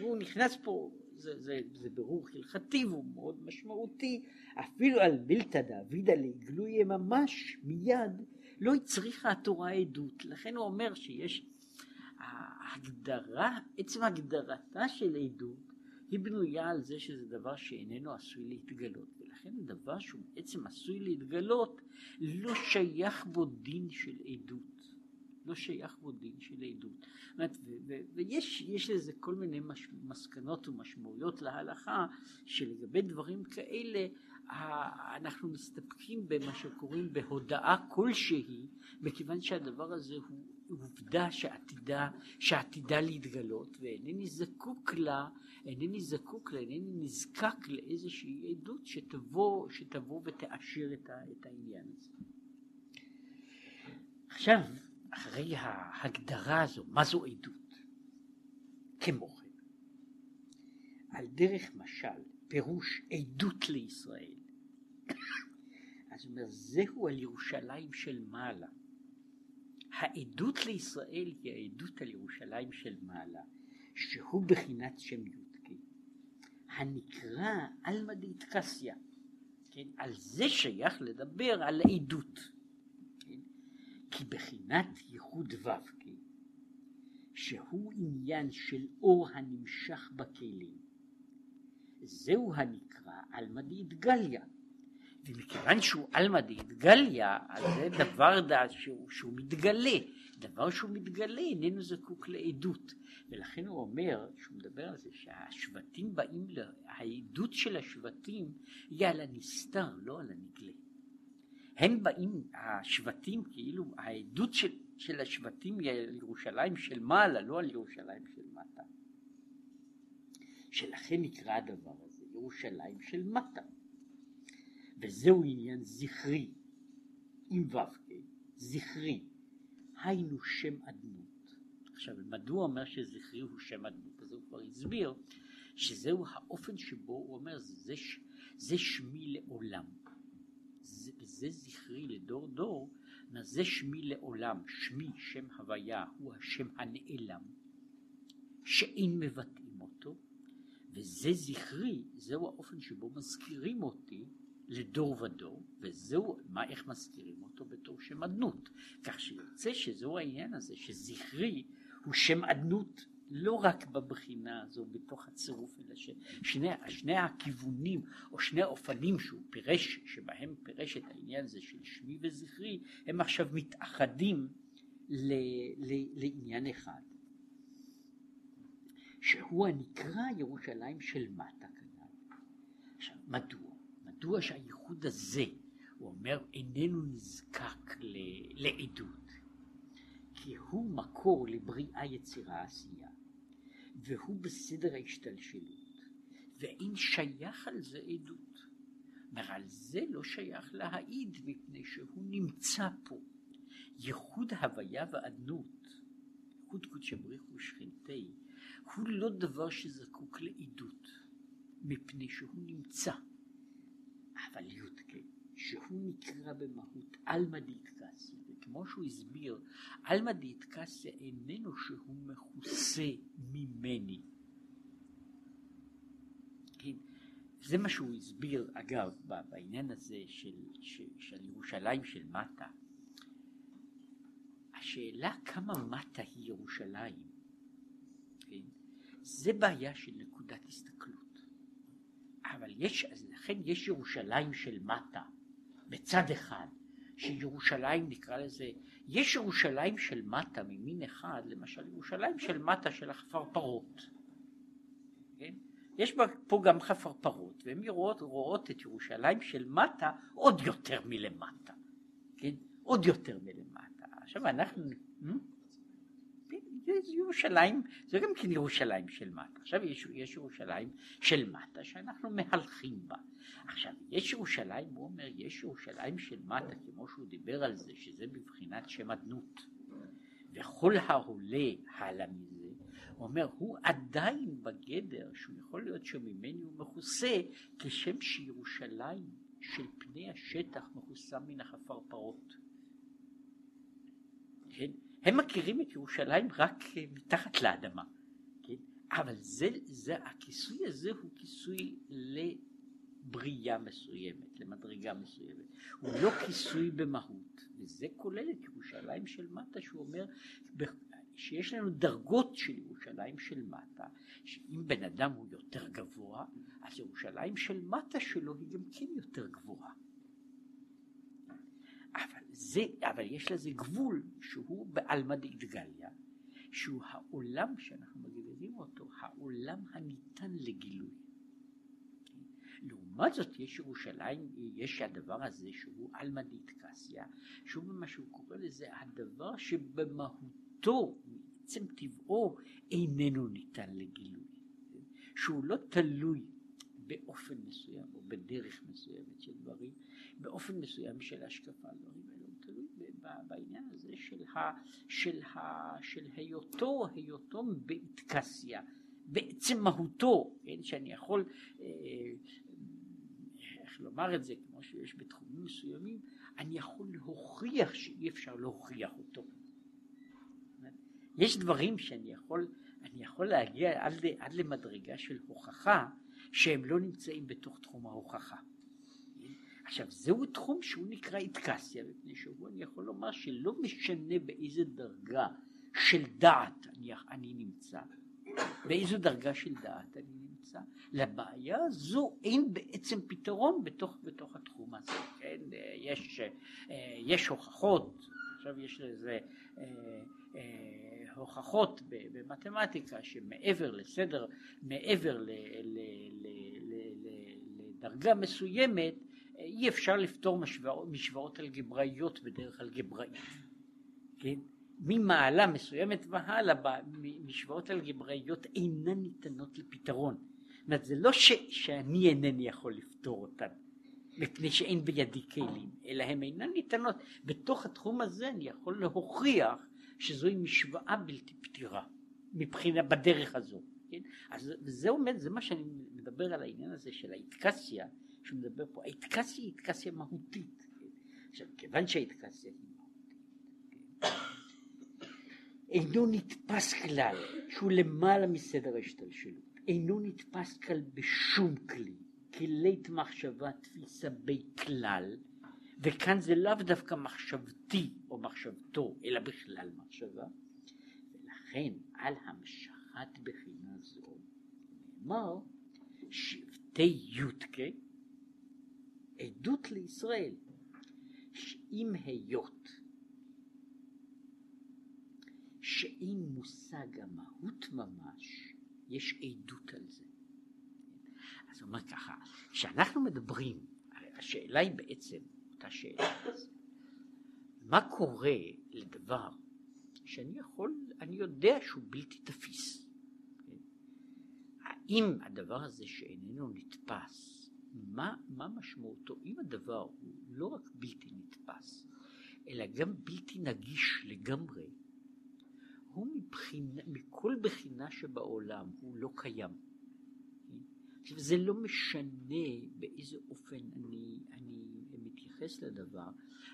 הוא נכנס פה, זה, זה, זה ברור הלכתי והוא מאוד משמעותי, אפילו על מילתא דאבידא לגלויה ממש מיד, לא הצריכה התורה עדות. לכן הוא אומר שיש ההגדרה, עצם הגדרתה של עדות היא בנויה על זה שזה דבר שאיננו עשוי להתגלות, ולכן דבר שהוא בעצם עשוי להתגלות לא שייך בו דין של עדות, לא שייך בו דין של עדות. ויש לזה כל מיני מש, מסקנות ומשמעויות להלכה שלגבי דברים כאלה אנחנו מסתפקים במה שקוראים בהודעה כלשהי, מכיוון שהדבר הזה הוא עובדה שעתידה, שעתידה להתגלות, ואינני זקוק לה, אינני זקוק לה, אינני נזקק לאיזושהי עדות שתבוא, שתבוא ותאשר את, את העניין הזה. עכשיו, אחרי ההגדרה הזו, מה זו עדות? כמו כן, על דרך משל, פירוש עדות לישראל. אז הוא אומר, זהו על ירושלים של מעלה. העדות לישראל היא העדות על ירושלים של מעלה, שהוא בחינת שם י"ק, הנקרא עלמא דאיטקסיה, כן? על זה שייך לדבר על העדות, כן? כי בחינת ייחוד ו"ק, שהוא עניין של אור הנמשך בכלים, זהו הנקרא עלמא דאיטגליה, ומכיוון שהוא עלמא דאיטגליה, אז זה דבר דעת שהוא, שהוא מתגלה. דבר שהוא מתגלה איננו זקוק לעדות. ולכן הוא אומר, כשהוא מדבר על זה, שהשבטים באים, העדות של השבטים היא על הנסתר, לא על הנגלה. הם באים, השבטים, כאילו, העדות של, של השבטים היא על ירושלים של מעלה, לא על ירושלים של מטה. שלכן נקרא הדבר הזה ירושלים של מטה. וזהו עניין זכרי, עם ו"ק, זכרי, היינו שם אדנות. עכשיו, מדוע אומר שזכרי הוא שם אדנות? אז הוא כבר הסביר שזהו האופן שבו הוא אומר, זה, זה שמי לעולם. זה, זה זכרי לדור דור, זה שמי לעולם, שמי, שם הוויה, הוא השם הנעלם, שאין מבטאים אותו, וזה זכרי, זהו האופן שבו מזכירים אותי לדור ודור, וזהו, מה, איך מזכירים אותו בתור שם אדנות. כך שיוצא שזהו העניין הזה, שזכרי הוא שם אדנות לא רק בבחינה הזו, בתוך הצירוף, אלא ששני שני הכיוונים, או שני האופנים שהוא פירש, שבהם פירש את העניין הזה של שמי וזכרי, הם עכשיו מתאחדים ל, ל, לעניין אחד. שהוא הנקרא ירושלים של מטה כנ"ל. עכשיו, מדוע? מדוע שהייחוד הזה, הוא אומר, איננו נזקק לעדות, כי הוא מקור לבריאה, יצירה, עשייה, והוא בסדר ההשתלשלות, ואין שייך על זה עדות. אומר, על זה לא שייך להעיד, מפני שהוא נמצא פה. ייחוד הוויה ואדנות, ייחוד קודשי בריך ושכנתי, הוא לא דבר שזקוק לעדות, מפני שהוא נמצא. אבל יודקה, שהוא נקרא במהות עלמא דיתקסיה, וכמו שהוא הסביר, עלמא דיתקסיה איננו שהוא מכוסה ממני. כן, זה מה שהוא הסביר, אגב, בעניין הזה של, של, של ירושלים של מטה. השאלה כמה מטה היא ירושלים, כן? זה בעיה של נקודת הסתכלות. אבל יש, אז לכן יש ירושלים של מטה, בצד אחד, שירושלים נקרא לזה, יש ירושלים של מטה ממין אחד, למשל ירושלים של מטה של החפרפרות. כן? יש פה גם חפרפרות, והן רואות, רואות את ירושלים של מטה עוד יותר מלמטה, כן? עוד יותר מלמטה. עכשיו אנחנו... אה? זה ירושלים, זה גם כן ירושלים של מטה. עכשיו יש, יש ירושלים של מטה שאנחנו מהלכים בה. עכשיו, יש ירושלים, הוא אומר, יש ירושלים של מטה, כמו שהוא דיבר על זה, שזה בבחינת שם אדנות. וכל העולה הלאה מזה, הוא אומר, הוא עדיין בגדר שהוא יכול להיות שממני הוא מכוסה, כשם שירושלים של פני השטח מכוסה מן החפרפרות. כן? הם מכירים את ירושלים רק אה, מתחת לאדמה, כן? אבל זה, זה, הכיסוי הזה הוא כיסוי לבריאה מסוימת, למדרגה מסוימת. הוא לא כיסוי במהות, וזה כולל את ירושלים של מטה, שהוא אומר שיש לנו דרגות של ירושלים של מטה, שאם בן אדם הוא יותר גבוה, אז ירושלים של מטה שלו היא גם כן יותר גבוהה. זה, אבל יש לזה גבול שהוא בעלמא דאידגליה, שהוא העולם שאנחנו מגדירים אותו, העולם הניתן לגילוי. לעומת זאת יש ירושלים, יש הדבר הזה שהוא עלמא דאיטקסיה, שהוא מה שהוא קורא לזה הדבר שבמהותו, מעצם טבעו, איננו ניתן לגילוי. שהוא לא תלוי באופן מסוים או בדרך מסוימת של דברים, באופן מסוים של השקפה דברים בעניין הזה של, ה, של, ה, של היותו, היותו באיטקסיה, בעצם מהותו, כן, שאני יכול, אה, איך לומר את זה, כמו שיש בתחומים מסוימים, אני יכול להוכיח שאי אפשר להוכיח אותו. יש דברים שאני יכול, אני יכול להגיע עד, עד למדרגה של הוכחה שהם לא נמצאים בתוך תחום ההוכחה. עכשיו זהו תחום שהוא נקרא איתקסיה, מפני שהוא אני יכול לומר שלא משנה באיזה דרגה של דעת אני, אני נמצא, באיזו דרגה של דעת אני נמצא, לבעיה הזו אין בעצם פתרון בתוך, בתוך התחום הזה, כן? יש, יש הוכחות, עכשיו יש לזה אה, אה, הוכחות במתמטיקה שמעבר לסדר, מעבר לדרגה מסוימת אי אפשר לפתור משוואות, משוואות אלגבראיות בדרך אלגבראית, כן? ממעלה מסוימת והלאה משוואות אלגבראיות אינן ניתנות לפתרון. זאת אומרת זה לא ש, שאני אינני יכול לפתור אותן מפני שאין בידי כלים, אלא הן אינן ניתנות. בתוך התחום הזה אני יכול להוכיח שזוהי משוואה בלתי פתירה מבחינה בדרך הזו. כן? אז זה עומד, זה מה שאני מדבר על העניין הזה של האיטקסיה שהוא מדבר פה, האיטקסיה היא איטקסיה מהותית. עכשיו, כיוון שהאיטקסיה היא מהותית, אינו נתפס כלל, שהוא למעלה מסדר ההשתלשלות, אינו נתפס כלל בשום כלי, כלית מחשבה תפיסה בכלל, וכאן זה לאו דווקא מחשבתי או מחשבתו, אלא בכלל מחשבה, ולכן על המשכת בחינה זו נאמר שבטי יודקה עדות לישראל עם היות שאין מושג המהות ממש, יש עדות על זה. אז הוא אומר ככה, כשאנחנו מדברים, השאלה היא בעצם, אותה שאלה. מה קורה לדבר שאני יכול, אני יודע שהוא בלתי תפיס. האם הדבר הזה שאיננו נתפס, מה, מה משמעותו? אם הדבר הוא לא רק בלתי נתפס, אלא גם בלתי נגיש לגמרי, הוא מבחינה, מכל בחינה שבעולם הוא לא קיים. עכשיו זה לא משנה באיזה אופן אני, אני מתייחס לדבר,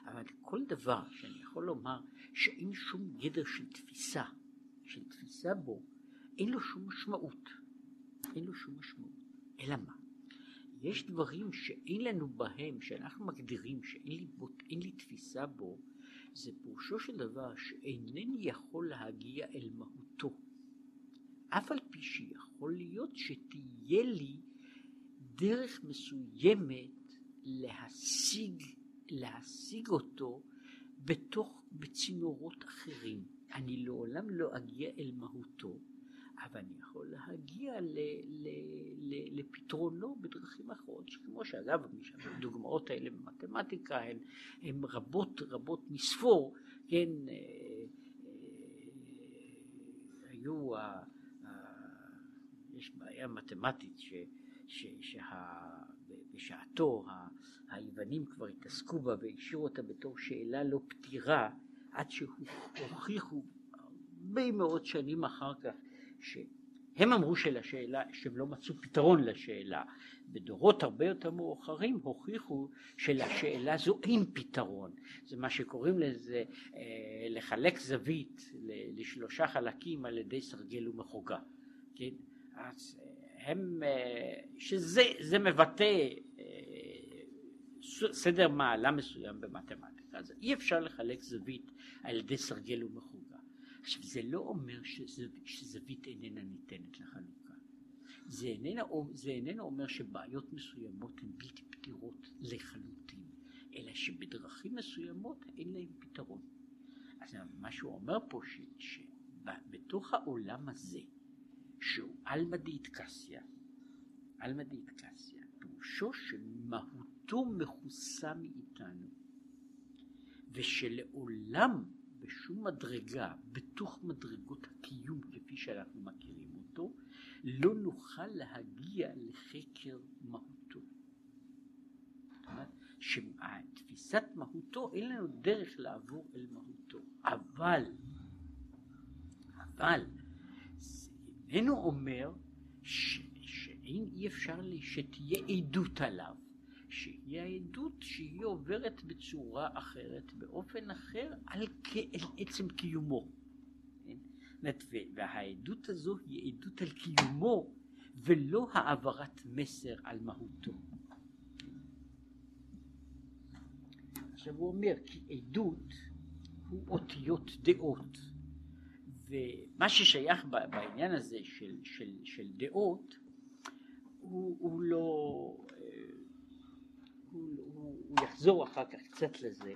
אבל כל דבר שאני יכול לומר שאין שום גדר של תפיסה, של תפיסה בו, אין לו שום משמעות. אין לו שום משמעות. אלא מה? יש דברים שאין לנו בהם, שאנחנו מגדירים שאין לי, בו, לי תפיסה בו, זה פירושו של דבר שאינני יכול להגיע אל מהותו. אף על פי שיכול להיות שתהיה לי דרך מסוימת להשיג, להשיג אותו בתוך, בצינורות אחרים. אני לעולם לא אגיע אל מהותו, אבל אני יכול להגיע ל, ל, ל, לפתרונו בדרכים אחרות, כמו שאגב, הדוגמאות האלה במתמטיקה הן, הן רבות רבות מספור, כן, אה, אה, היו, ה, ה, יש בעיה מתמטית ש, ש, שה, בשעתו היוונים כבר התעסקו בה והשאירו אותה בתור שאלה לא פתירה, עד שהוכיחו הרבה מאוד שנים אחר כך שהם אמרו שלשאלה, שהם לא מצאו פתרון לשאלה. בדורות הרבה יותר מאוחרים הוכיחו שלשאלה זו אין פתרון. זה מה שקוראים לזה אה, לחלק זווית לשלושה חלקים על ידי סרגל ומחוגה. כן? אז אה, הם, אה, שזה מבטא סדר מעלה מסוים במתמטיקה, אז אי אפשר לחלק זווית על ידי סרגל ומחוגה. עכשיו זה לא אומר שזו, שזווית איננה ניתנת לחלוקה. זה איננו, זה איננו אומר שבעיות מסוימות הן בלתי פתירות לחלוטין, אלא שבדרכים מסוימות אין להן פתרון. אז מה שהוא אומר פה, שבתוך העולם הזה, שהוא עלמא דאיטקסיה, עלמא דאיטקסיה, פירושו שמהותו מכוסה מאיתנו, ושלעולם בשום מדרגה בתוך מדרגות הקיום כפי שאנחנו מכירים אותו, לא נוכל להגיע לחקר מהותו. זאת אומרת, שתפיסת מהותו אין לנו דרך לעבור אל מהותו. אבל, אבל, זה איננו אומר ש, שאין אי אפשר שתהיה עדות עליו. שהיא העדות שהיא עוברת בצורה אחרת, באופן אחר, על עצם קיומו. כן? והעדות הזו היא עדות על קיומו ולא העברת מסר על מהותו. עכשיו הוא אומר כי עדות הוא אותיות דעות ומה ששייך בעניין הזה של, של, של דעות הוא, הוא לא הוא, הוא, יחזור אחר כך קצת לזה,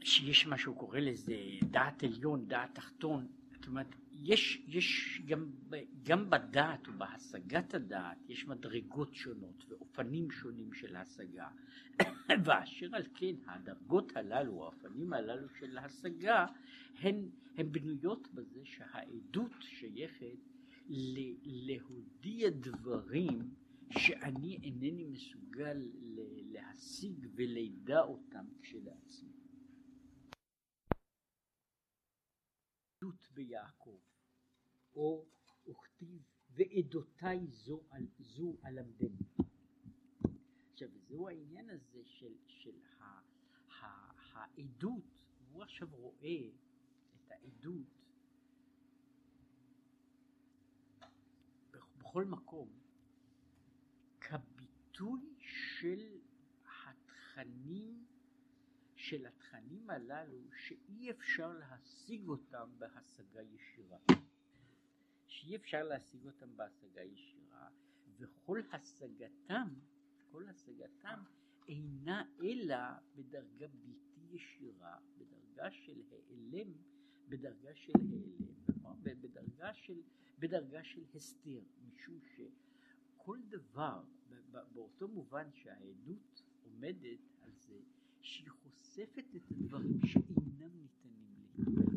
שיש מה שהוא קורא לזה דעת עליון, דעת תחתון, זאת אומרת, יש, יש גם, גם בדעת ובהשגת הדעת יש מדרגות שונות ואופנים שונים של השגה ואשר על כן הדרגות הללו, האופנים הללו של ההשגה הן, הן בנויות בזה שהעדות שייכת להודיע דברים שאני אינני מסוגל להשיג ולידע אותם כשלעצמי. עדות ביעקב, או וכתיב ועדותיי זו, על, זו אלמדני. עכשיו זהו העניין הזה של, של ה, ה, העדות, הוא עכשיו רואה את העדות בכל מקום כביטוי של התכנים, של התכנים הללו שאי אפשר להשיג אותם בהשגה ישירה. שאי אפשר להשיג אותם בהשגה ישירה, וכל השגתם, כל השגתם אינה אלא בדרגה בלתי ישירה, בדרגה של העלם, בדרגה של העלם, בדרגה של, בדרגה של הסתר, משום ש... כל דבר באותו מובן שהעדות עומדת על זה שהיא חושפת את הדברים שאינם ניתנים להתגלות.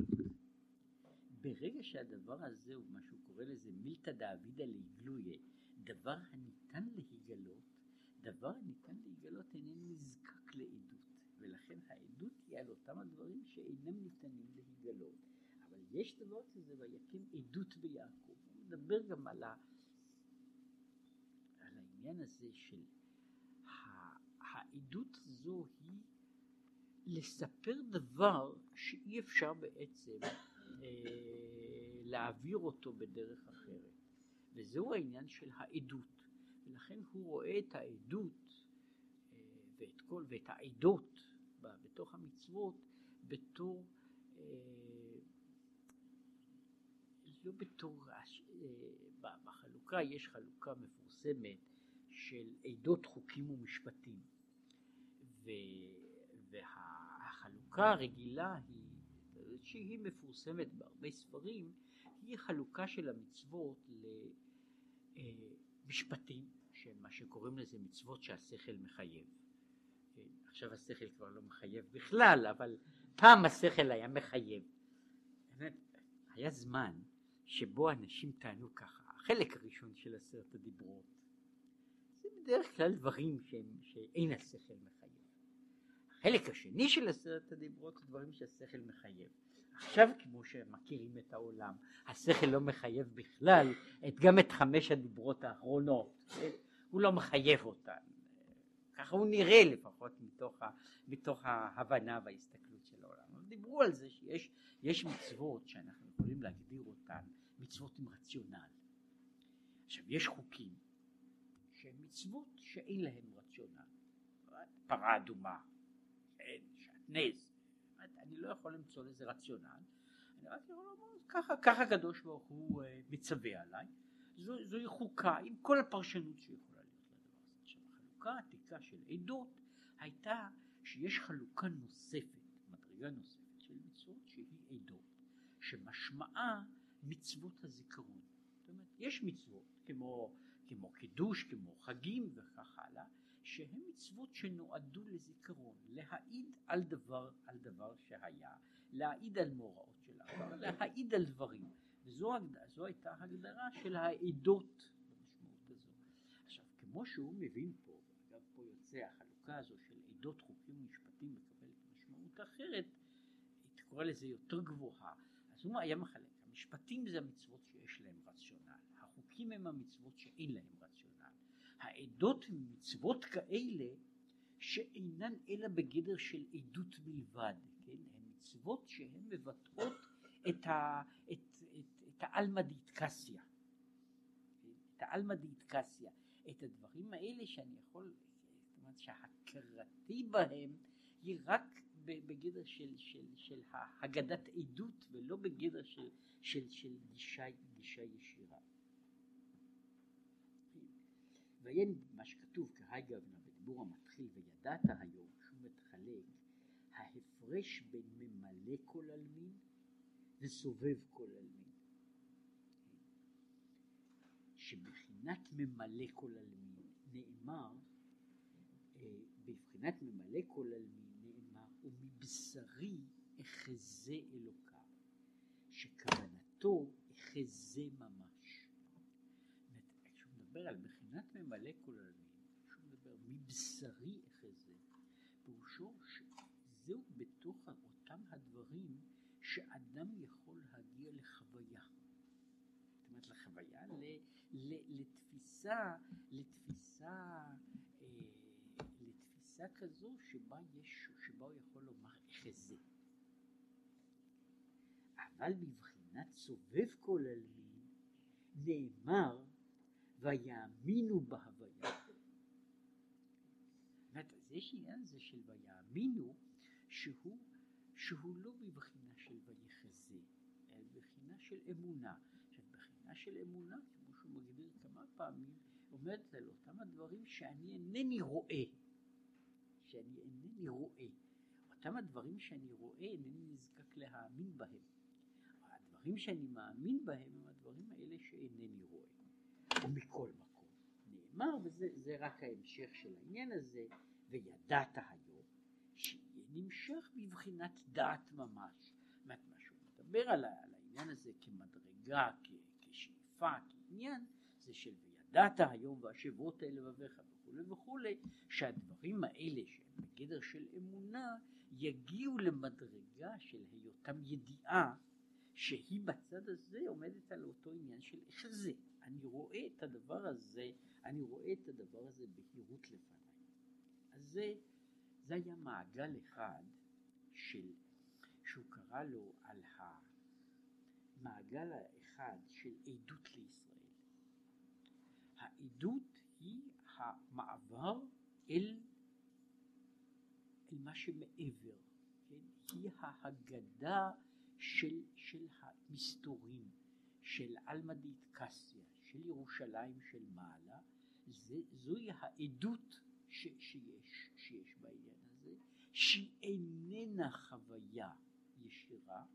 ברגע שהדבר הזה הוא מה שהוא קורא לזה מילתא דאבידא להיגלויה, דבר הניתן להיגלות, דבר הניתן להיגלות איננו נזקק לעדות, ולכן העדות היא על אותם הדברים שאינם ניתנים להיגלות. אבל יש דבר כזה ויקם עדות ביעקב. הוא מדבר גם על, ה, העניין הזה של העדות הזו היא לספר דבר שאי אפשר בעצם אה, להעביר אותו בדרך אחרת. וזהו העניין של העדות. ולכן הוא רואה את העדות אה, ואת כל, ואת העדות בתוך המצוות בתור, אה, לא בתור, בחלוקה יש חלוקה מפורסמת של עדות חוקים ומשפטים. והחלוקה הרגילה היא, שהיא מפורסמת בהרבה ספרים, היא חלוקה של המצוות למשפטים, שהם מה שקוראים לזה מצוות שהשכל מחייב. עכשיו השכל כבר לא מחייב בכלל, אבל פעם השכל היה מחייב. היה זמן שבו אנשים טענו ככה, החלק הראשון של עשרת הדיברות, בדרך כלל דברים שהם, שאין השכל מחייב. החלק השני של עשרת הדיברות זה דברים שהשכל מחייב. עכשיו כמו שמכירים את העולם, השכל לא מחייב בכלל את, גם את חמש הדיברות האחרונות? הוא לא מחייב אותן, ככה הוא נראה לפחות מתוך, ה, מתוך ההבנה וההסתכלות של העולם. דיברו על זה שיש מצוות שאנחנו יכולים להגדיר אותן מצוות עם רציונל. עכשיו יש חוקים מצוות שאין להן רציונל. פרה אדומה, שעטנז, אני לא יכול למצוא לזה רציונל, אני רק יכול לומר ככה, ככה הקדוש ברוך הוא אה, מצווה עליי, זו, זוהי חוקה עם כל הפרשנות שיכולה להיות לדבר הזה. עכשיו החלוקה העתיקה של עדות הייתה שיש חלוקה נוספת, מדרגה נוספת של מצוות שהיא עדות, שמשמעה מצוות הזיכרון. זאת אומרת, יש מצוות כמו, כמו קידוש, כמו חגים וכך הלאה, שהן מצוות שנועדו לזיכרון, להעיד על דבר, על דבר שהיה, להעיד על מאורעות של העבר, להעיד על דברים. וזו זו הייתה הגדרה של העדות במשמעות הזו. עכשיו, כמו שהוא מבין פה, אגב פה יוצא החלוקה הזו של עדות חוקים ומשפטים מקבלת משמעות אחרת, היא תקרא לזה יותר גבוהה. אז הוא היה מחלק, המשפטים זה המצוות שיש להם רציונל, החוקים הם המצוות שאין להם רציונל. העדות הן מצוות כאלה שאינן אלא בגדר של עדות בלבד, כן? הן מצוות שהן מבטאות את, ה, את, את, את העלמא דיתקסיה, את העלמא דיתקסיה, את הדברים האלה שאני יכול, זאת אומרת שהכרתי בהם היא רק בגדר של, של, של הגדת עדות ולא בגדר של, של, של גישה, גישה ישירה. ועיין מה שכתוב כהייגה בדיבור המתחיל וידעת היום שהוא מתחלק ההפרש בין ממלא כל עלמין וסובב כל עלמין. שבחינת ממלא כל עלמין נאמר, אה, בבחינת ממלא כל עלמין נאמר ומבשרי אחזה אלוקיו, שכוונתו אחזה ממש. כשהוא מדבר על בחינת ממלא כל עלמין, כשהוא מדבר מבשרי אחזה, פירושו שזהו בתוך אותם הדברים שאדם יכול להגיע לחוויה. זאת אומרת לחוויה, ל, ל, לתפיסה, לתפיסה, אה, לתפיסה כזו שבה יש, שבה הוא יכול לומר אחזה. אבל בבחינת סובב כל עלמין נאמר ויאמינו בהוויה. זאת אומרת, יש עניין הזה של ויאמינו שהוא, שהוא לא בבחינה של ויחזה, אלא בחינה של אמונה. עכשיו, בחינה של אמונה, כמו שהוא מגדיר כמה פעמים, עומדת על אותם הדברים שאני אינני רואה. שאני אינני רואה. אותם הדברים שאני רואה אינני נזקק להאמין בהם. הדברים שאני מאמין בהם הם הדברים האלה שאינני רואה. ומכל מקום נאמר, וזה רק ההמשך של העניין הזה, וידעת היום, שיהיה נמשך בבחינת דעת ממש. זאת מה שהוא מדבר על העניין הזה כמדרגה, כשאיפה, כעניין, זה של וידעת היום והשבות אל לבביך וכולי וכולי, שהדברים האלה שהם בגדר של אמונה, יגיעו למדרגה של היותם ידיעה שהיא בצד הזה עומדת על אותו עניין של זה. אני רואה את הדבר הזה, אני רואה את הדבר הזה בהירות לפניי. אז זה, זה היה מעגל אחד של, שהוא קרא לו על המעגל האחד של עדות לישראל. העדות היא המעבר אל, אל מה שמעבר, כן? היא ההגדה של, של המסתורים, של עלמא דיתקסיה, של ירושלים של מעלה, זה, זוהי העדות ש, שיש, שיש בעניין הזה, שהיא איננה חוויה ישירה,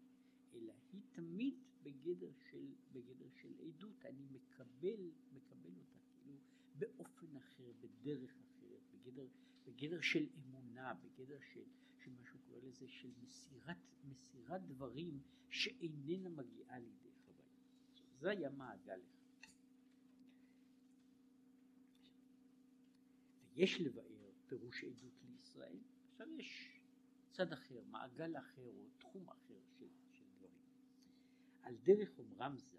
אלא היא תמיד בגדר של, בגדר של עדות, אני מקבל, מקבל אותה כאילו באופן אחר, בדרך אחרת, בגדר, בגדר של אמונה, בגדר של, של מה שהוא קורא לזה, של מסירת, מסירת דברים שאיננה מגיעה לידי חוויה. זה היה מעגל אחד. ויש לבאר פירוש עדות לישראל, עכשיו יש צד אחר, מעגל אחר או תחום אחר של, של דברים. על דרך אומרם ז"ל,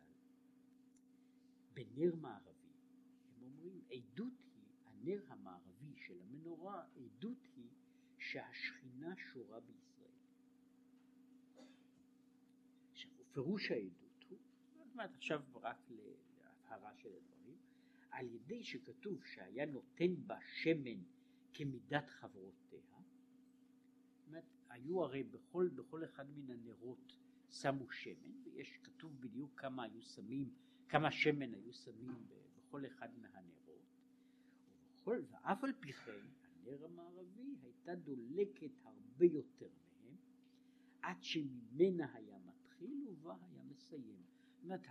בנר מערבי, הם אומרים עדות היא, הנר המערבי של המנורה, עדות היא שהשכינה שורה בישראל. עכשיו, פירוש העדות הוא, זאת אומרת עכשיו רק להבהרה של הדברים, על ידי שכתוב שהיה נותן בה שמן כמידת חברותיה, אומרת, היו הרי בכל, בכל אחד מן הנרות שמו שמן, ויש כתוב בדיוק כמה היו שמים, כמה שמן היו שמים בכל אחד מהנרות, ובכל, ואף על פי כן הנר המערבי הייתה דולקת הרבה יותר מהם, עד שממנה היה מתחיל ובה היה מסיים. זאת אומרת,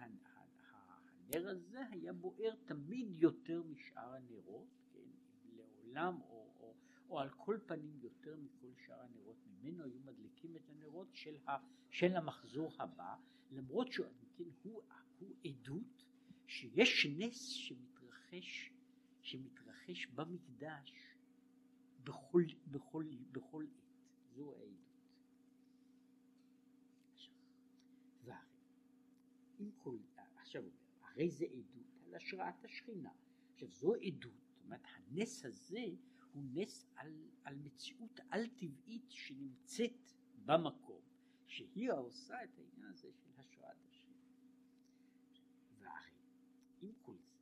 הנר הזה היה בוער תמיד יותר משאר הנרות, כן, לעולם או, או, או על כל פנים יותר מכל שאר הנרות, ממנו היו מדליקים את הנרות של, ה, של המחזור הבא, למרות שהוא כן, הוא, הוא עדות שיש נס שמתרחש, שמתרחש במקדש בכל, בכל, בכל עת. זו העדות. והרי, עם כל, עכשיו הרי זה עדות על השראת השכינה. עכשיו זו עדות, זאת אומרת הנס הזה הוא נס על, על מציאות על טבעית שנמצאת במקום, שהיא העושה את העניין הזה של השראת השכינה. והרי, עם כל זה,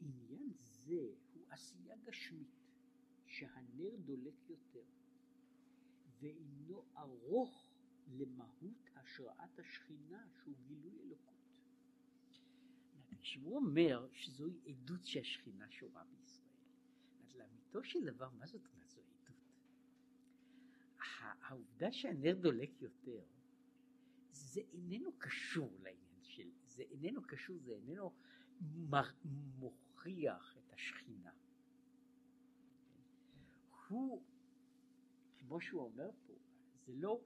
עניין זה הוא עשייה גשמית. שהנר דולק יותר ואינו ארוך למהות השראת השכינה שהוא גילוי אלוקות. שהוא אומר שזוהי עדות שהשכינה שורה בישראל. אז לאמיתו של דבר, מה זאת אומרת זו עדות? העובדה שהנר דולק יותר, זה איננו קשור לעניין של, זה איננו קשור, זה איננו מוכיח את השכינה. הוא, כמו שהוא אומר פה, זה לא,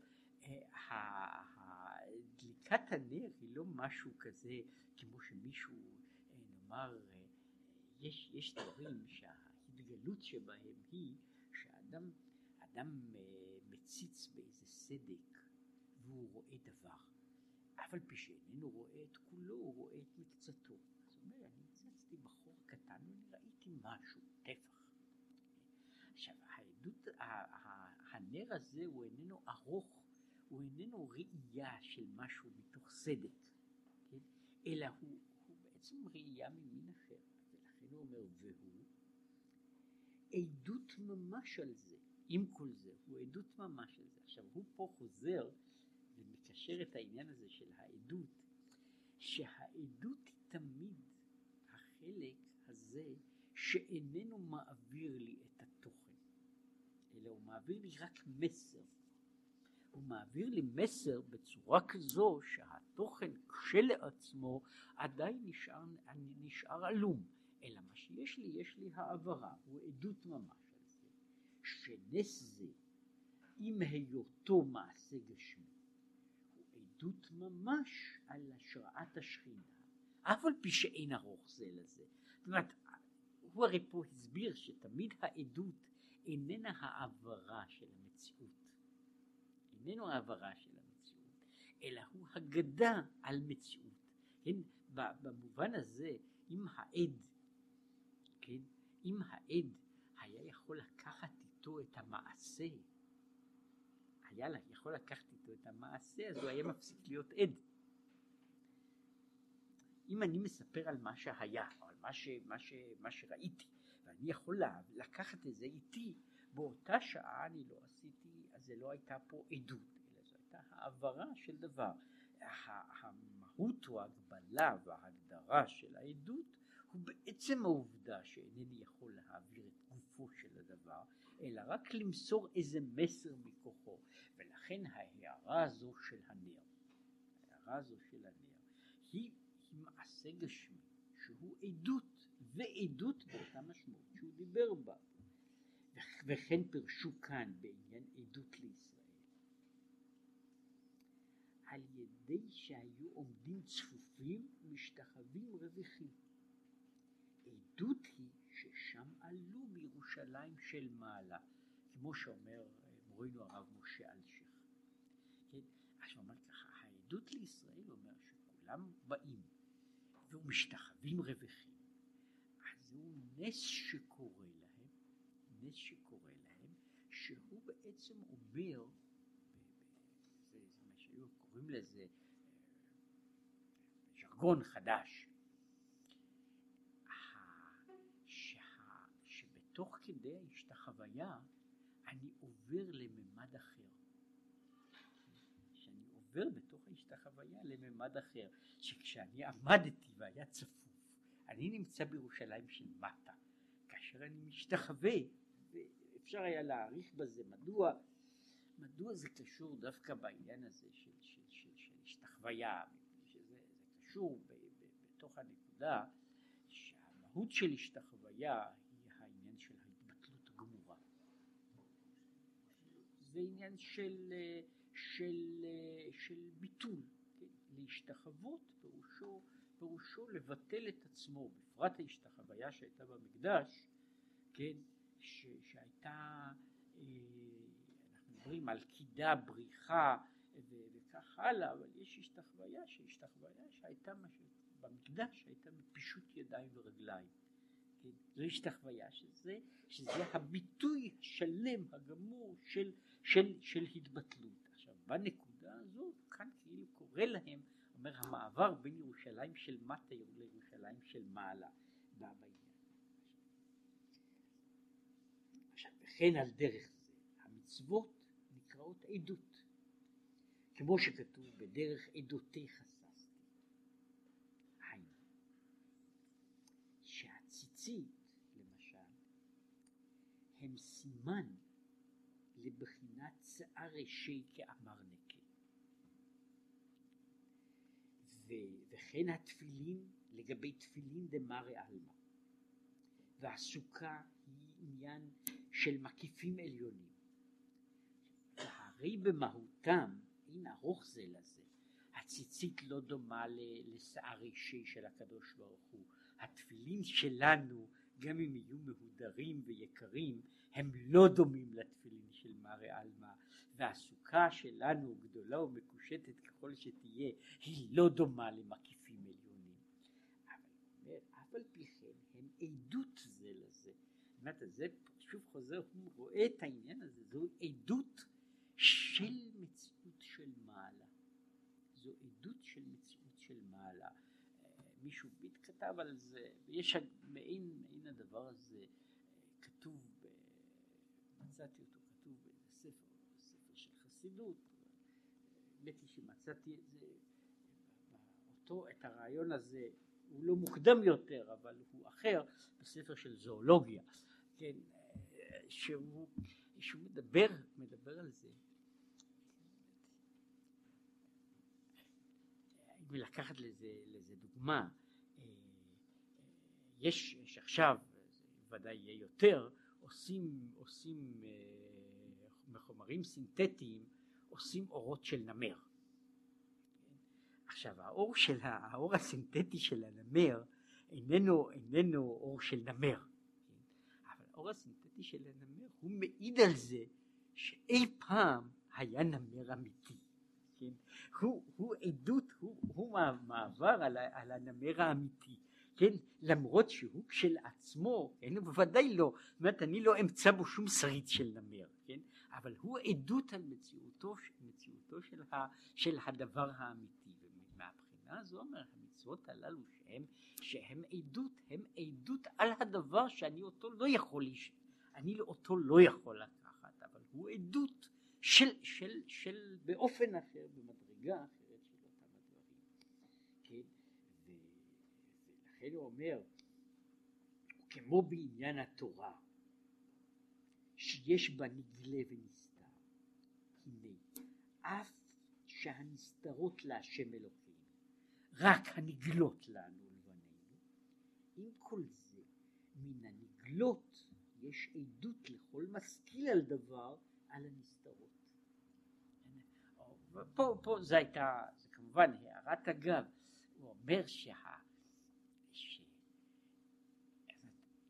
אה, דליקת הנר היא לא משהו כזה כמו שמישהו, אה, נאמר, אה, יש, יש דברים שההתגלות שבהם היא שאדם אדם מציץ באיזה סדק והוא רואה דבר, אף על פי שאיננו רואה את כולו, הוא רואה את מקצתו. אז הוא אומר, אני הצצתי בחור קטן ואני ראיתי משהו, טפח. עכשיו, העדות, הנר הזה הוא איננו ארוך, הוא איננו ראייה של משהו מתוך סדק, כן? אלא הוא, הוא בעצם ראייה ממין אחר, ולכן הוא אומר, והוא עדות ממש על זה, עם כל זה, הוא עדות ממש על זה. עכשיו, הוא פה חוזר ומקשר את העניין הזה של העדות, שהעדות היא תמיד החלק הזה שאיננו מעביר לי את התוכן, אלא הוא מעביר לי רק מסר. הוא מעביר לי מסר בצורה כזו שהתוכן כשלעצמו עדיין נשאר, נשאר עלום. אלא מה שיש לי, יש לי העברה, הוא עדות ממש על זה, שנס זה, עם היותו מעשה גשמי, הוא עדות ממש על השראת השכינה, אף על פי שאין ארוך זה לזה. זאת אומרת, הוא הרי פה הסביר שתמיד העדות איננה העברה של המציאות, איננו העברה של המציאות, אלא הוא הגדה על מציאות. כן, במובן הזה, אם העד, כן, אם העד היה יכול לקחת איתו את המעשה, היה יכול לקחת איתו את המעשה, אז הוא היה מפסיק להיות עד. אם אני מספר על מה שהיה, או על מה, ש, מה, ש, מה שראיתי, ואני יכול לקחת את זה איתי, באותה שעה אני לא עשיתי, זה לא הייתה פה עדות, אלא זו הייתה העברה של דבר. המהות או ההגבלה וההגדרה של העדות הוא בעצם העובדה שאינני יכול להעביר את גופו של הדבר, אלא רק למסור איזה מסר מכוחו, ולכן ההערה הזו של הנר, ההערה הזו של הנר, היא, היא מעשה גשמי, שהוא עדות, ועדות באותה משמעות שהוא דיבר בה, וכן פירשו כאן בעניין עדות לישראל. על ידי שהיו עומדים צפופים משתחווים רווחים. עדות היא ששם עלו מירושלים של מעלה, כמו שאומר מורינו הרב משה אלשיך. כן? עכשיו העדות לישראל אומר שכולם באים ומשתחווים רווחים. אז זהו נס שקורה להם, נס שקורה להם, שהוא בעצם אומר קוראים לזה ז'רגון חדש, שבתוך כדי ההשתחוויה אני עובר לממד אחר. שאני עובר בתוך ההשתחוויה לממד אחר, שכשאני עמדתי והיה צפוף, אני נמצא בירושלים של מטה, כאשר אני משתחווה, ואפשר היה להעריך בזה מדוע, מדוע זה קשור דווקא בעניין הזה של, של השתחוויה, שזה קשור ב, ב, בתוך הנקודה שהמהות של השתחוויה היא העניין של ההתבטלות הגמורה. זה עניין של, של, של ביטול, כן? להשתחוות פירושו, פירושו לבטל את עצמו, בפרט ההשתחוויה שהייתה במקדש, כן, ש, שהייתה, אה, אנחנו מדברים על קידה, בריחה, וכך הלאה, אבל יש השתחוויה שהשתחוויה שהייתה במקדש הייתה מפישוט ידיים ורגליים. כן? זו השתחוויה שזה, שזה הביטוי השלם הגמור של, של, של התבטלות. עכשיו בנקודה הזאת כאן כאילו קורא להם, אומר המעבר בין ירושלים של מטה לירושלים של מעלה. עכשיו וכן על דרך זה המצוות נקראות עדות. כמו שכתוב בדרך עדותי חססתי. היינו, שהציצית למשל הם סימן לבחינת שיער ראשי כאמר נקה. וכן התפילין לגבי תפילין דמרי עלמא. והסוכה היא עניין של מקיפים עליונים. והרי במהותם אין ארוך זה לזה. הציצית לא דומה לשיער אישי של הקדוש ברוך הוא. התפילין שלנו, גם אם יהיו מהודרים ויקרים, הם לא דומים לתפילין של מרי עלמא. והסוכה שלנו, גדולה ומקושטת ככל שתהיה, היא לא דומה למקיפים עליונים. אבל אף על פי כן, הם עדות זה לזה. זאת אומרת, זה שוב חוזר, הוא רואה את העניין הזה, זו עדות של מציאות של מעלה. זו עדות של מציאות של מעלה. מישהו ביט כתב על זה, ויש מעין, מעין הדבר הזה כתוב, ב, מצאתי אותו כתוב באיזה ספר, ספר של חסידות, האמת היא שמצאתי את זה, אותו, את הרעיון הזה, הוא לא מוקדם יותר, אבל הוא אחר, בספר של זואולוגיה, כן, שהוא, שהוא מדבר, מדבר על זה, ולקחת לזה, לזה דוגמה, אה, אה, יש, יש עכשיו, ודאי יהיה יותר, עושים, עושים מחומרים סינתטיים, עושים אורות של נמר. עכשיו האור, של, האור הסינתטי של הנמר איננו, איננו אור של נמר, האור הסינתטי של הנמר הוא מעיד על זה שאי פעם היה נמר אמיתי. כן? הוא, הוא עדות, הוא, הוא מעבר על, על הנמר האמיתי. כן, למרות שהוא כשלעצמו, כן, הוא בוודאי לא, זאת אומרת אני לא אמצא בו שום שריד של נמר, כן, אבל הוא עדות על מציאותו, מציאותו של, ה, של הדבר האמיתי, ומהבחינה הזו אומר המצוות הללו שהם, שהם עדות, הם עדות על הדבר שאני אותו לא יכול, לש... אני אותו לא יכול לקחת, אבל הוא עדות של, של, של באופן אחר, במדרגה אחרת של אותם הדברים. כן? ולכן הוא אומר, כמו בעניין התורה, שיש בה נגלה ונסתר, הנה, אף שהנסתרות להשם אלוקים, רק הנגלות לנו ולבנינו, עם כל זה, מן הנגלות יש עדות לכל משכיל על דבר על הנסתרות. פה, פה זה הייתה, זה כמובן הערת אגב, הוא אומר שה... ש...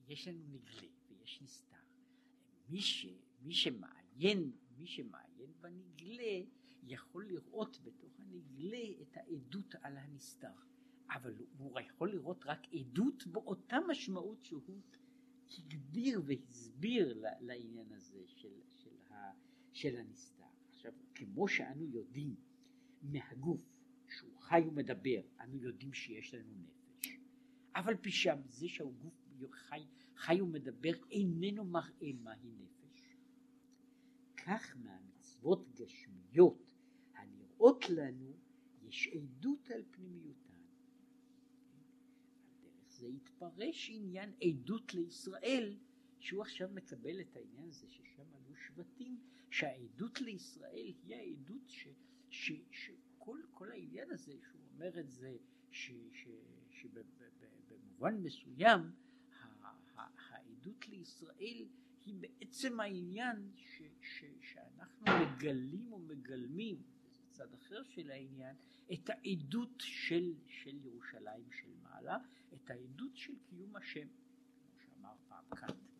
יש לנו נגלה ויש נסתר. מי, ש... מי שמעיין, מי שמעיין בנגלה יכול לראות בתוך הנגלה את העדות על הנסתר. אבל הוא יכול לראות רק עדות באותה משמעות שהוא הגדיר והסביר לעניין הזה של, של, ה, של הנסתר. עכשיו, כמו שאנו יודעים מהגוף שהוא חי ומדבר, אנו יודעים שיש לנו נפש, אבל פי שם זה שהגוף חי, חי ומדבר איננו מראה מהי נפש. כך מהמצוות גשמיות הנראות לנו יש עדות על פנימיותן. דרך זה יתפרש עניין עדות לישראל שהוא עכשיו מקבל את העניין הזה ששם עלו שבטים שהעדות לישראל היא העדות ש, ש, שכל כל העניין הזה שהוא אומר את זה שבמובן מסוים העדות לישראל היא בעצם העניין ש, ש, שאנחנו מגלים ומגלמים צד אחר של העניין את העדות של, של ירושלים של מעלה את העדות של קיום השם כמו שאמר פעם קאנט